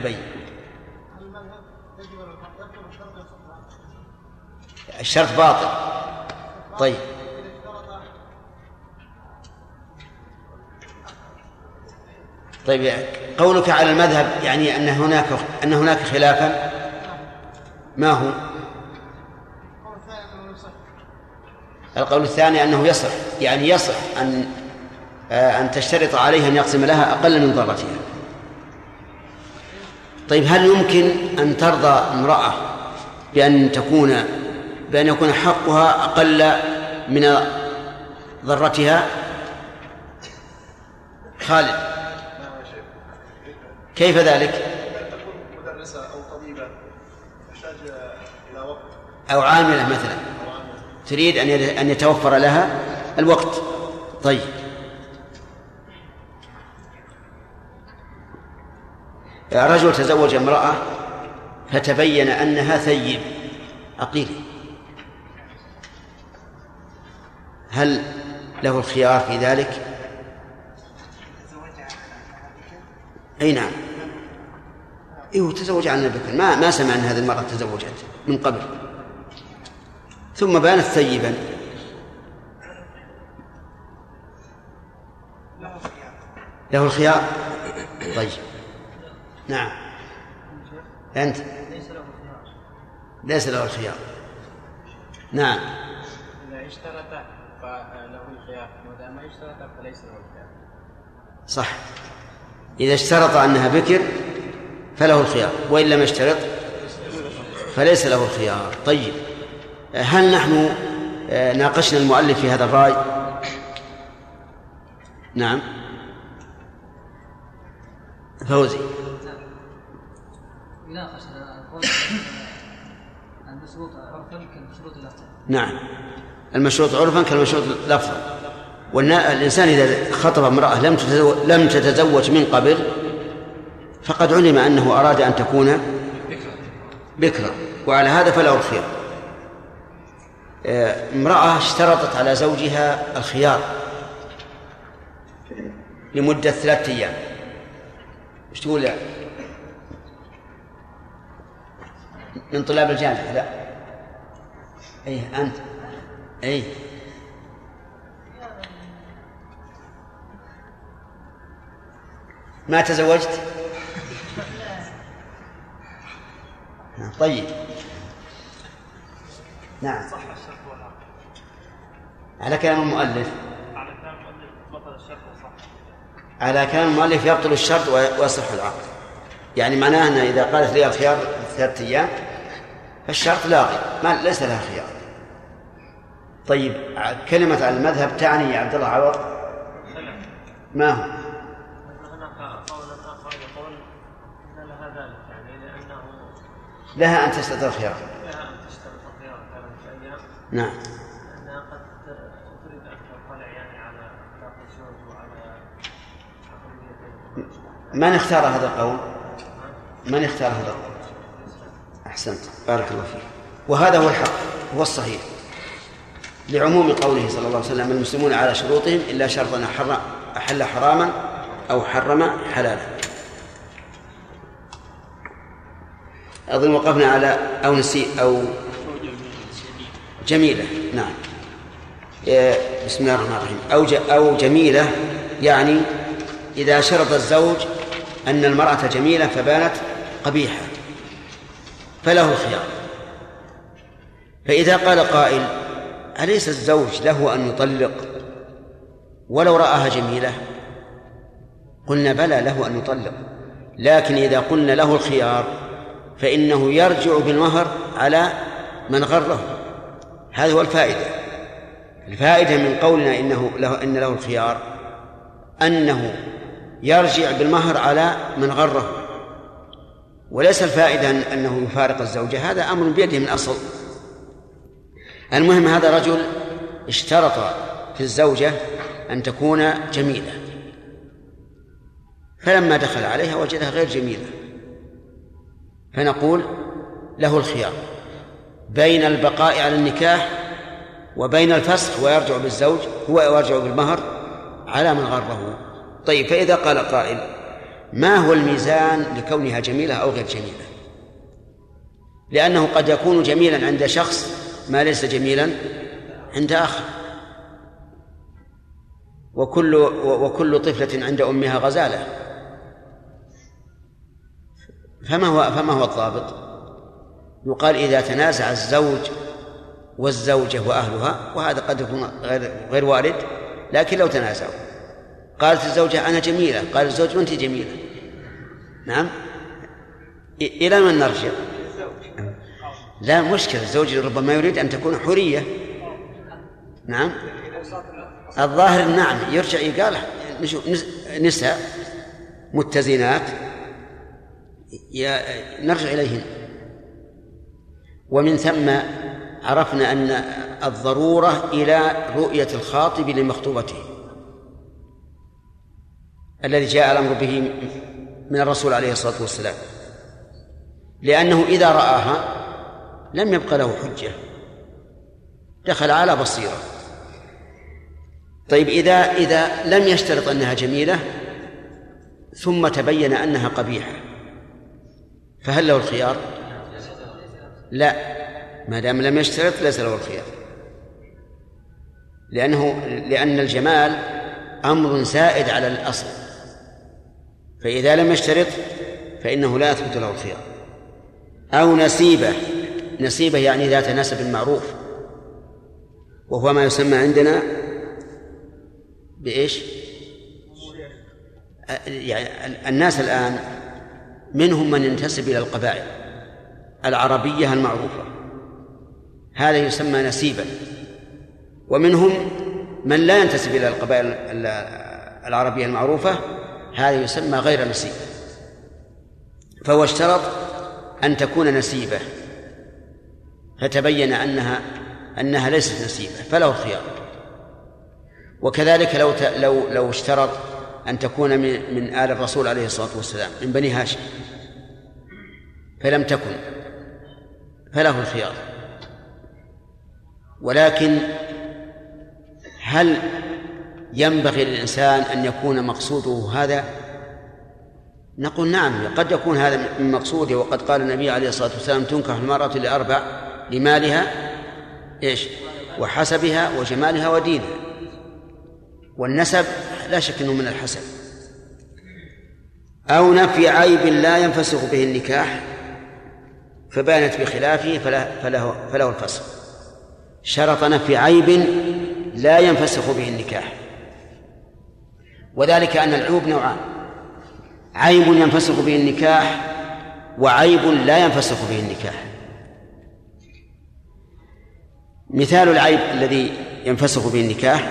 [SPEAKER 1] الشرط باطل. طيب. طيب قولك على المذهب يعني أن هناك أن هناك خلافا؟ ما هو؟ القول الثاني أنه يصح يعني يصح أن آه، أن تشترط عليه أن يقسم لها أقل من ضرتها. طيب هل يمكن أن ترضى امرأة بأن تكون بأن يكون حقها أقل من ضرتها؟ خالد. كيف ذلك؟
[SPEAKER 13] مدرسة أو طبيبة تحتاج إلى وقت
[SPEAKER 1] أو عاملة مثلا. تريد أن أن يتوفر لها الوقت. طيب. رجل تزوج امرأة فتبين أنها ثيب. عقيل هل له الخيار في ذلك؟ أي نعم. إيه تزوج عن البكر. ما ما سمع أن هذه المرأة تزوجت من قبل. ثم بانت ثيبا. له الخيار. طيب. نعم.
[SPEAKER 6] خيار
[SPEAKER 1] ليس له الخيار. نعم
[SPEAKER 9] إذا اشترط فله اشترط فليس له الخيار.
[SPEAKER 1] صح. إذا اشترط أنها بكر فله الخيار وإن لم يشترط فليس له الخيار. طيب هل نحن آه، ناقشنا المؤلف في هذا الرأي؟ نعم. فوزي.
[SPEAKER 3] ناقشنا المشروط عرفا كالمشروط لفظا
[SPEAKER 1] نعم. المشروط عرفا كالمشروط لفظا والإنسان إذا خطب امرأة لم تتزوج, لم تتزوج من قبل فقد علم أنه أراد أن تكون بكرا وعلى هذا فله الخيار آه، امرأة اشترطت على زوجها الخيار لمدة ثلاثة أيام. إيش تقول من طلاب الجامعة لا. أي أنت. أي ما تزوجت؟ طيب. نعم.
[SPEAKER 6] صح الشرط والعقد
[SPEAKER 1] على كلام المؤلف.
[SPEAKER 6] على كلام المؤلف
[SPEAKER 1] على كلام المؤلف يبطل الشرط ويصح العقد. يعني معناه أن إذا قالت لي الخيار ثلاثة أيام فالشرط لاغي. ما ليس لها خيار. طيب كلمة على المذهب تعني يا عبد الله عوض؟ ما هو؟
[SPEAKER 6] هناك قول اخر يقول ان لها ذلك يعني لأنه
[SPEAKER 1] لها أن تشترط الخيار.
[SPEAKER 6] لها الخيار ثلاثة أيام
[SPEAKER 1] نعم.
[SPEAKER 6] لانها قد تريد ان تطلع يعني على الزوج وعلى
[SPEAKER 1] من اختار هذا القول؟ من اختار هذا القول؟ أحسنت. بارك الله فيك. وهذا هو الحق هو الصحيح. لعموم قوله صلى الله عليه وسلم المسلمون على شروطهم إلا شرطا حرم أحل حراما أو حرم حلالا. أظن وقفنا على أو نسي أو جميلة نعم. بسم الله الرحمن الرحيم. أو أو جميلة يعني إذا شرط الزوج أن المرأة جميلة فبانت قبيحة فله الخيار فإذا قال قائل أليس الزوج له أن يطلق ولو رآها جميلة؟ قلنا بلى له أن يطلق. لكن إذا قلنا له الخيار فإنه يرجع بالمهر على من غره. هذا هو الفائدة. الفائدة من قولنا إنه له إن له الخيار أنه يرجع بالمهر على من غره. وليس الفائدة أنه يفارق الزوجة هذا أمر بيده من أصل المهم هذا رجل اشترط في الزوجة أن تكون جميلة. فلما دخل عليها وجدها غير جميلة. فنقول له الخيار بين البقاء على النكاح وبين الفسخ ويرجع بالزوج هو يرجع بالمهر على من غره. طيب فإذا قال قائل ما هو الميزان لكونها جميلة أو غير جميلة؟ لأنه قد يكون جميلا عند شخص ما ليس جميلا عند آخر. وكل وكل طفلة عند أمها غزالة. فما هو فما هو الضابط؟ يقال إذا تنازع الزوج والزوجة وأهلها وهذا قد يكون غير غير وارد لكن لو تنازعوا. قالت الزوجة أنا جميلة قال الزوج وأنت جميلة. نعم؟ إلى من نرجع؟ لا مشكلة الزوج ربما يريد أن تكون حورية. نعم؟ الظاهر نعم يرجع يقال نساء متزنات. نرجع إليهن. ومن ثم عرفنا أن الضرورة إلى رؤية الخاطب لمخطوبته. الذي جاء الأمر به من الرسول عليه الصلاة والسلام. لأنه إذا رآها لم يبق له حجة. دخل على بصيرة. طيب إذا إذا لم يشترط أنها جميلة ثم تبين أنها قبيحة. فهل له الخيار؟ لا. ما دام لم يشترط ليس له الخيار. لأنه لأن الجمال أمر زائد على الأصل. فإذا لم يشترط فإنه لا يثبت له الخيار. أو نسيبة. نسيبة يعني ذات نسب معروف. وهو ما يسمى عندنا بإيش؟ يعني الناس الآن منهم من ينتسب إلى القبائل. العربية المعروفة. هذا يسمى نسيبا. ومنهم من لا ينتسب إلى القبائل العربية المعروفة هذا يسمى غير نسيب. فهو اشترط أن تكون نسيبة. فتبين أنها أنها ليست نسيبة فله الخيار. وكذلك لو لو لو اشترط أن تكون من من آل الرسول عليه الصلاة والسلام من بني هاشم. فلم تكن فله الخيار ولكن هل ينبغي للإنسان أن يكون مقصوده هذا؟ نقول نعم قد يكون هذا من مقصوده. وقد قال النبي عليه الصلاة والسلام تنكح المرأة لأربع لمالها إيش؟ وحسبها وجمالها ودينها. والنسب لا شك أنه من الحسب أو نفي عيب لا ينفسخ به النكاح فبانت بخلافه فله, فله, فله الفسخ شرط نفي عيب لا ينفسخ به النكاح. وذلك أن العيوب نوعان. عيب ينفسخ به النكاح وعيب لا ينفسخ به النكاح. مثال العيب الذي ينفسخ به النكاح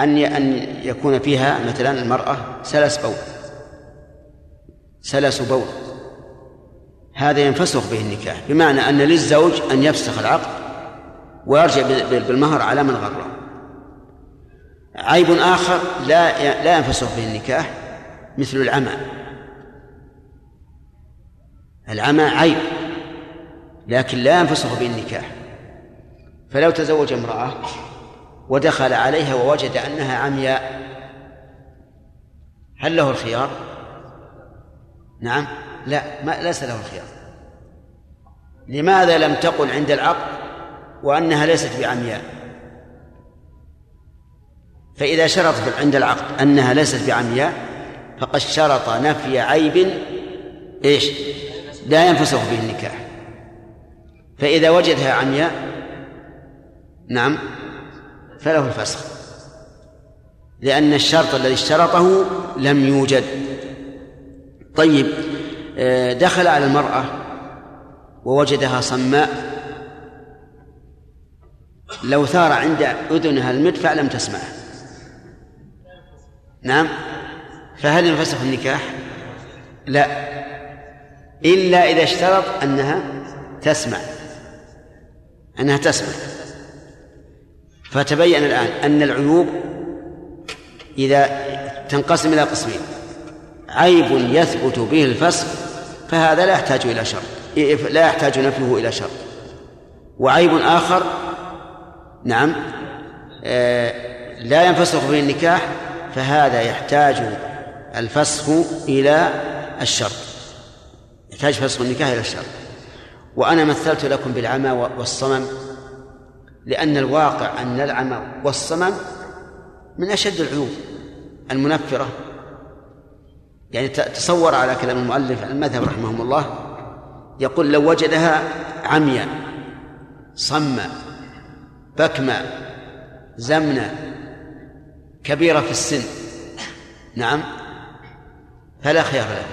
[SPEAKER 1] أن أن يكون فيها مثلا المرأة سلس بول. سلس بول. هذا ينفسخ به النكاح بمعنى أن للزوج أن يفسخ العقد ويرجع بالمهر على من غره. عيب آخر لا لا ينفسخ به النكاح مثل العمى. العمى عيب لكن لا ينفسخ به النكاح. فلو تزوج امرأة ودخل عليها ووجد أنها عمياء هل له الخيار؟ نعم. لا ما ليس له الخيار. لماذا لم تقل عند العقد وأنها ليست بعمياء؟ فإذا شرطت عند العقد أنها ليست بعمياء فقد شرط نفي عيب إيش؟ لا ينفسخ به النكاح. فإذا وجدها عمياء نعم فله الفسخ. لأن الشرط الذي اشترطه لم يوجد. طيب دخل على المرأة ووجدها صماء. لو ثار عند أذنها المدفع لم تسمع. نعم. فهل ينفسخ النكاح؟ لا. إلا إذا اشترط أنها تسمع. أنها تسمع. فتبين الآن أن العيوب إذا تنقسم إلى قسمين. عيب يثبت به الفسخ فهذا لا يحتاج إلى شرط لا يحتاج نفيه إلى شرط وعيب آخر نعم آه لا ينفسخ به النكاح فهذا يحتاج الفسخ إلى الشرط يحتاج فسخ النكاح إلى الشرط وأنا مثلت لكم بالعمى والصمم لأن الواقع أن العمى والصمم من أشد العيوب المنفرة. يعني تصور على كلام المؤلف المذهب رحمه الله يقول لو وجدها عميا صما بكما زمنا كبيرة في السن نعم فلا خيار له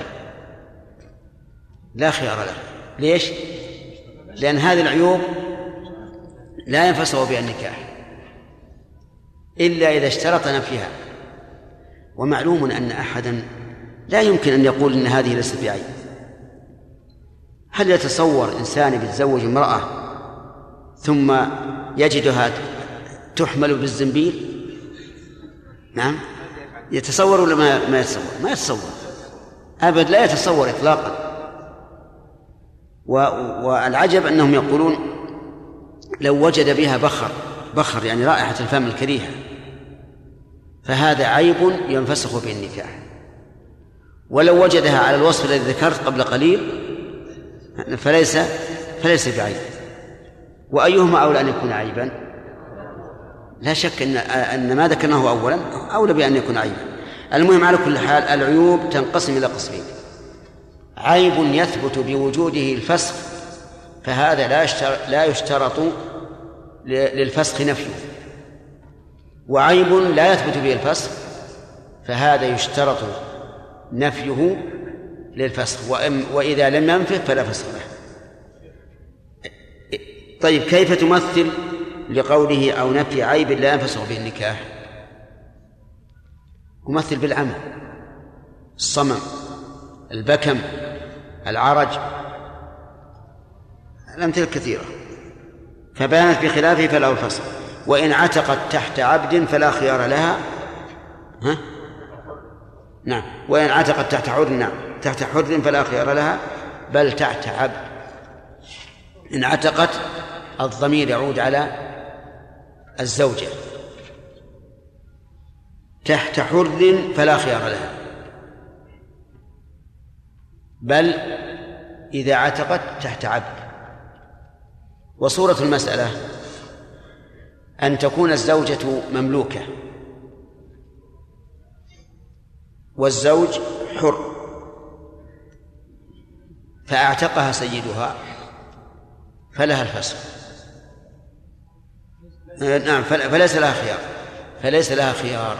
[SPEAKER 1] لا خيار له ليش؟ لأن هذه العيوب لا ينفسخ بها النكاح إلا إذا اشترط نفيها ومعلوم أن أحدا لا يمكن أن يقول أن هذه ليست بعيب هل يتصور إنسان يتزوج امرأة ثم يجدها تحمل بالزنبيل؟ نعم. يتصور ولا ما يتصور؟ ما يتصور. أبد لا يتصور إطلاقا. والعجب أنهم يقولون لو وجد بها بخر بخر يعني رائحة الفم الكريهة فهذا عيب ينفسخ به النكاح ولو وجدها على الوصف الذي ذكرت قبل قليل فليس فليس بعيب. وأيهما أولى أن يكون عيبا؟ لا شك أن أن ما ذكرناه أولا أولى بأن يكون عيبا. المهم على كل حال العيوب تنقسم إلى قسمين. عيب يثبت بوجوده الفسخ فهذا لا لا يشترط للفسخ نفيه. وعيب لا يثبت به الفسخ فهذا يشترط نفيه للفسخ. وإذا لم ينفه فلا فسخ له. طيب كيف تمثل لقوله أو نفي عيب لا ينفسخ به النكاح؟ تمثل بالعمى الصمم البكم العرج. الأمثلة كثيرة. فبانت بخلافه فله الفصل وإن عتقت تحت عبد فلا خيار لها. ها؟ نعم. وإن عتقت تحت حر نعم. تحت حر فلا خيار لها بل تحت عبد. إن عتقت الضمير يعود على الزوجة. تحت حر فلا خيار لها. بل إذا عتقت تحت عبد. وصورة المسألة أن تكون الزوجة مملوكة. والزوج حر فأعتقها سيدها فلها الفسخ. نعم فليس لها خيار فليس لها خيار.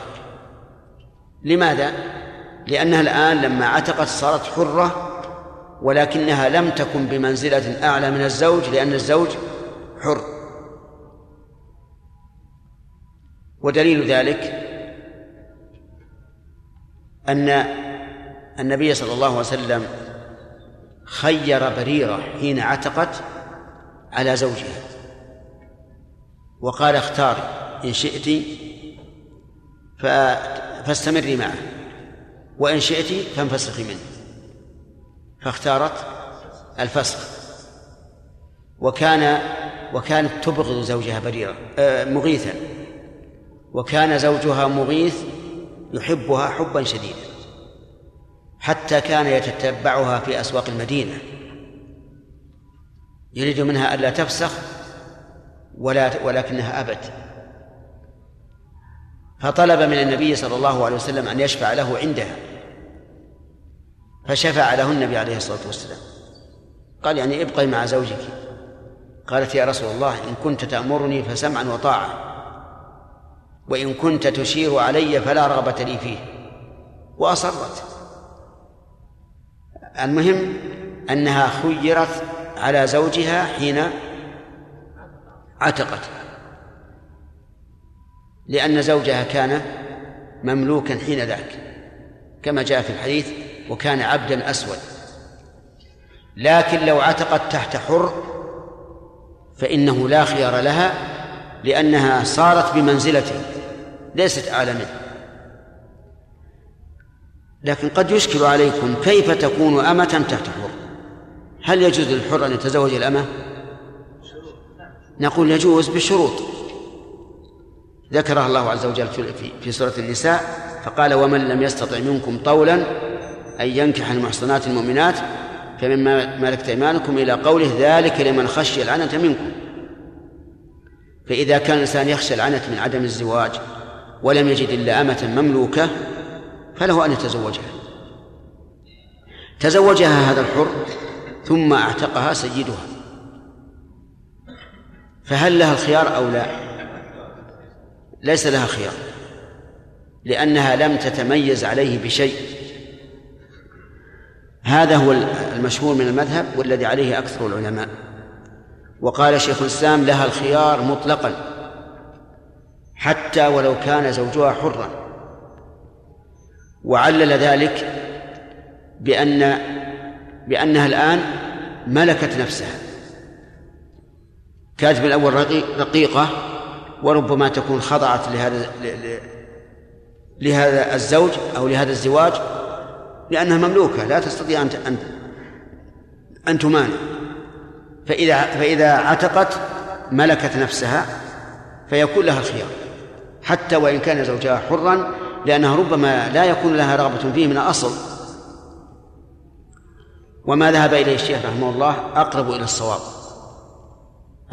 [SPEAKER 1] لماذا؟ لأنها الآن لما عتقت صارت حرة ولكنها لم تكن بمنزلة أعلى من الزوج لأن الزوج حر. ودليل ذلك أن النبي صلى الله عليه وسلم خير بريرة حين عتقت على زوجها وقال اختاري إن شئت فاستمري معه وإن شئت فانفسخي منه. فاختارت الفسخ. وكان وكانت تبغض زوجها بريرة آه، مغيثا. وكان زوجها مغيث يحبها حبا شديدا حتى كان يتتبعها في أسواق المدينة. يريد منها ألا تفسخ ولا ولكنها أبت فطلب من النبي صلى الله عليه وسلم أن يشفع له عندها. فشفع له النبي عليه الصلاة والسلام. قال يعني ابقي مع زوجك. قالت يا رسول الله إن كنت تأمرني فسمعا وطاعة. وإن كنت تشير علي فلا رغبة لي فيه. وأصرت. المهم أنها خيرت على زوجها حين عتقت. لأن زوجها كان مملوكا حين ذاك. كما جاء في الحديث وكان عبدا أسود. لكن لو عتقت تحت حر فإنه لا خيار لها لأنها صارت بمنزلته. ليست أعلى منه. لكن قد يشكل عليكم كيف تكون أمة تحت حر هل يجوز للحر أن يتزوج الأمة؟ نقول يجوز بشروط. ذكرها الله عز وجل في سورة النساء فقال ومن لم يستطع منكم طولا أن ينكح المحصنات المؤمنات فمما ملكت أيمانكم إلى قوله ذلك لمن خشي العنة منكم فإذا كان الإنسان يخشى العنة من عدم الزواج ولم يجد إلا أمة مملوكة فله أن يتزوجها. تزوجها هذا الحر ثم أعتقها سيدها. فهل لها الخيار أو لا؟ ليس لها خيار لأنها لم تتميز عليه بشيء. هذا هو المشهور من المذهب والذي عليه أكثر العلماء. وقال شيخ الإسلام لها الخيار مطلقا. حتى ولو كان زوجها حرا. وعلل ذلك بأن بأنها الآن ملكت نفسها. كانت بالأول رقيقة وربما تكون خضعت لهذا لهذا الزوج أو لهذا الزواج لأنها مملوكة لا تستطيع أن أن أن تمانع. فإذا فإذا عتقت ملكت نفسها فيكون لها الخيار. حتى وإن كان زوجها حرا لأنها ربما لا يكون لها رغبة فيه من الأصل. وما ذهب إليه الشيخ رحمه الله أقرب إلى الصواب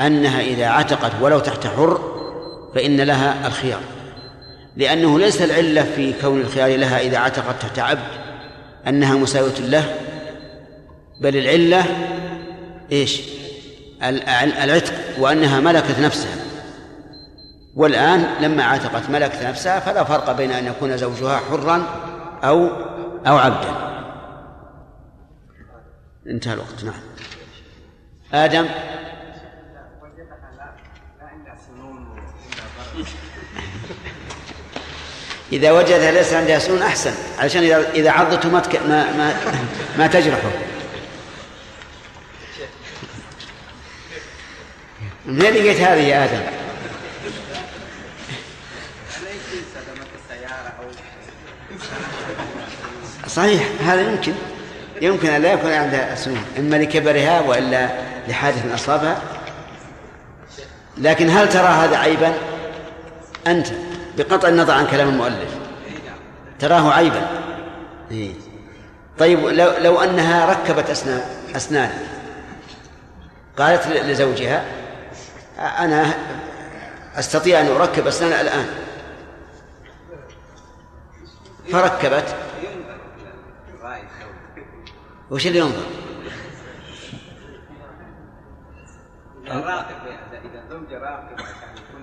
[SPEAKER 1] أنها إذا عتقت ولو تحت حر فإن لها الخيار. لأنه ليس العلة في كون الخيار لها إذا عتقت تحت عبد أنها مساوية له بل العلة إيش؟ العتق وأنها ملكت نفسها. والآن لما عتقت ملكت نفسها فلا فرق بين أن يكون زوجها حرا أو أو عبدا. انتهى الوقت. نعم. آدم؟ إذا وجدها ليس عندها سنون أحسن علشان إذا إذا عضته ما ما ما, ما تجرحه. من أين لقيت هذه يا آدم؟ صحيح هذا يمكن. يمكن أن لا يكون عندها سنون إما لكبرها وإلا لحادث أصابها. لكن هل ترى هذا عيبا؟ أنت بقطع النظر عن كلام المؤلف. تراه عيبا. إيه. طيب لو, لو أنها ركبت أسنان أسنان. قالت لزوجها أنا أستطيع أن أركب أسنان الآن. فركبت. وش اللي ينظر؟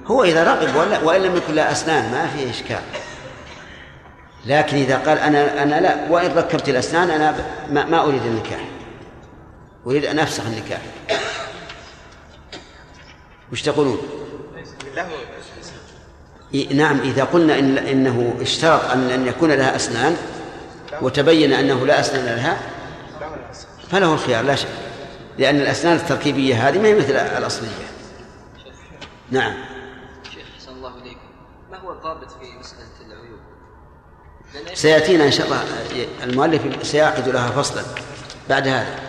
[SPEAKER 1] هو إذا راقب ولا وإن لم يكن له أسنان ما في إشكال لكن إذا قال أنا أنا لا وإن ركبت الأسنان أنا ما, ما أريد النكاح أريد أن أفسخ النكاح وش تقولون؟ نعم إذا قلنا إن إنه اشترط أن أن يكون لها أسنان وتبين أنه لا أسنان لها فله الخيار لا شك. لأن الأسنان التركيبية هذه ما هي مثل الأصلية. نعم.
[SPEAKER 13] شيخ أحسن الله إليكم. ما هو الضابط في مسألة العيوب؟
[SPEAKER 1] سيأتينا إن شاء الله المؤلف سيعقد لها فصلا بعد هذا.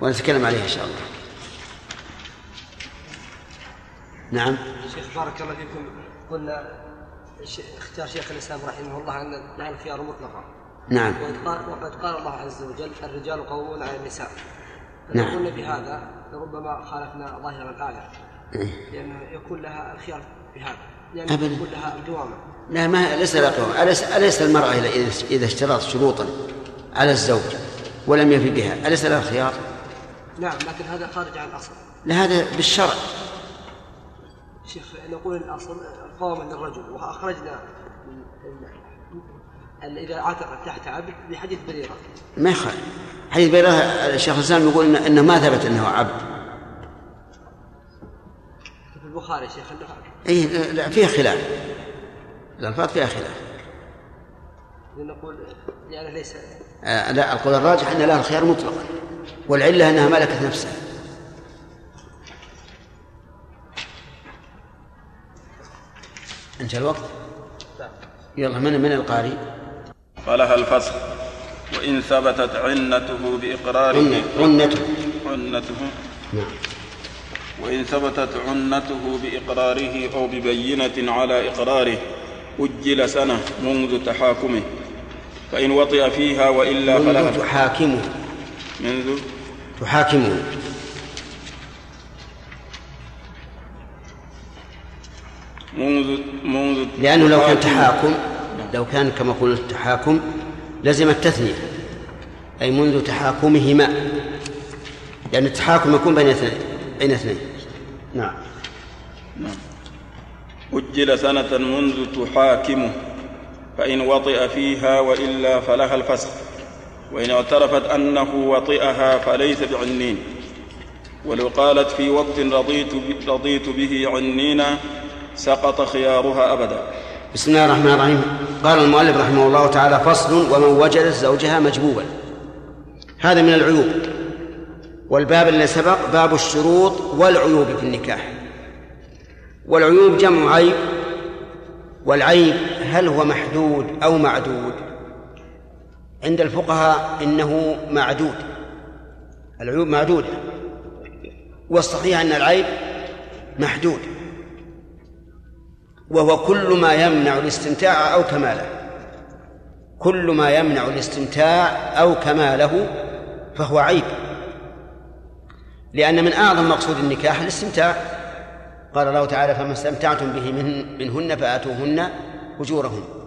[SPEAKER 1] ونتكلم عليه إن شاء الله. نعم.
[SPEAKER 12] شيخ بارك الله فيكم. قلنا اختيار شيخ الإسلام رحمه الله نعم الخيار مطلقا.
[SPEAKER 1] نعم.
[SPEAKER 12] وقد قال الله عز وجل الرجال قوامون على النساء.
[SPEAKER 1] نعم.
[SPEAKER 12] قلنا بهذا لربما خالفنا ظاهر الآية.
[SPEAKER 1] إيه.
[SPEAKER 12] لأن يكون لها الخيار بهذا. لأن
[SPEAKER 1] أبداً.
[SPEAKER 12] يكون لها الدوامة.
[SPEAKER 1] لا ما ليس لا قوام أليس, أليس المرأة إذا إذا اشترط شروطا على الزوج ولم يفي بها؟ أليس لها الخيار؟
[SPEAKER 12] نعم لكن هذا خارج عن الأصل.
[SPEAKER 1] لا هذا بالشرع.
[SPEAKER 12] شيخ نقول الأصل قوام للرجل وأخرجنا إذا عتق تحت عبد بحديث بريرة.
[SPEAKER 1] ما يخالف. حديث بيرة الشيخ الإسلام يقول إن إنه ما ثبت أنه عبد.
[SPEAKER 12] في البخاري شيخ
[SPEAKER 1] أي لا فيها خلاف. الألفاظ فيها خلاف.
[SPEAKER 12] نقول يعني ليس
[SPEAKER 1] آه لا القول الراجح أن لها الخيار مطلقا والعلة أنها ملكت نفسها. انتهى الوقت؟ يلا من من القارئ؟
[SPEAKER 11] فلها الفسخ وإن ثبتت عنته بإقراره.
[SPEAKER 1] عنته.
[SPEAKER 11] عنته.
[SPEAKER 1] نعم.
[SPEAKER 11] وإن ثبتت عنته بإقراره أو ببينة على إقراره أجل سنة منذ تحاكمه. فإن وطئ فيها وإلا
[SPEAKER 1] منذ
[SPEAKER 11] فلها.
[SPEAKER 1] تحاكمه.
[SPEAKER 11] منذ؟
[SPEAKER 1] تحاكمه.
[SPEAKER 11] منذ منذ
[SPEAKER 1] لأنه لو كان. تحاكم لو كان كما قلت تحاكم لزم التثنية أي منذ تحاكمهما لأن التحاكم يكون بين اثنين بين اثنين. نعم.
[SPEAKER 11] أجل سنة منذ تحاكمه فإن وطئ فيها وإلا فلها الفسخ وإن اعترفت أنه وطئها فليس بعنين. ولو قالت في وقت رضيت, رضيت به عنينا سقط خيارها أبدا.
[SPEAKER 1] بسم الله الرحمن الرحيم. قال المؤلف رحمه الله تعالى فصل ومن وجدت زوجها مجبوبا هذا من العيوب. والباب الذي سبق باب الشروط والعيوب في النكاح. والعيوب جمع عيب والعيب هل هو محدود أو معدود. عند الفقهاء إنه معدود. العيوب معدودة. والصحيح أن العيب محدود. وهو كل ما يمنع الاستمتاع أو كماله. كل ما يمنع الاستمتاع أو كماله فهو عيب. لأن من أعظم مقصود النكاح الاستمتاع. قال الله تعالى فما استمتعتم به من منهن فآتوهن أجورهن.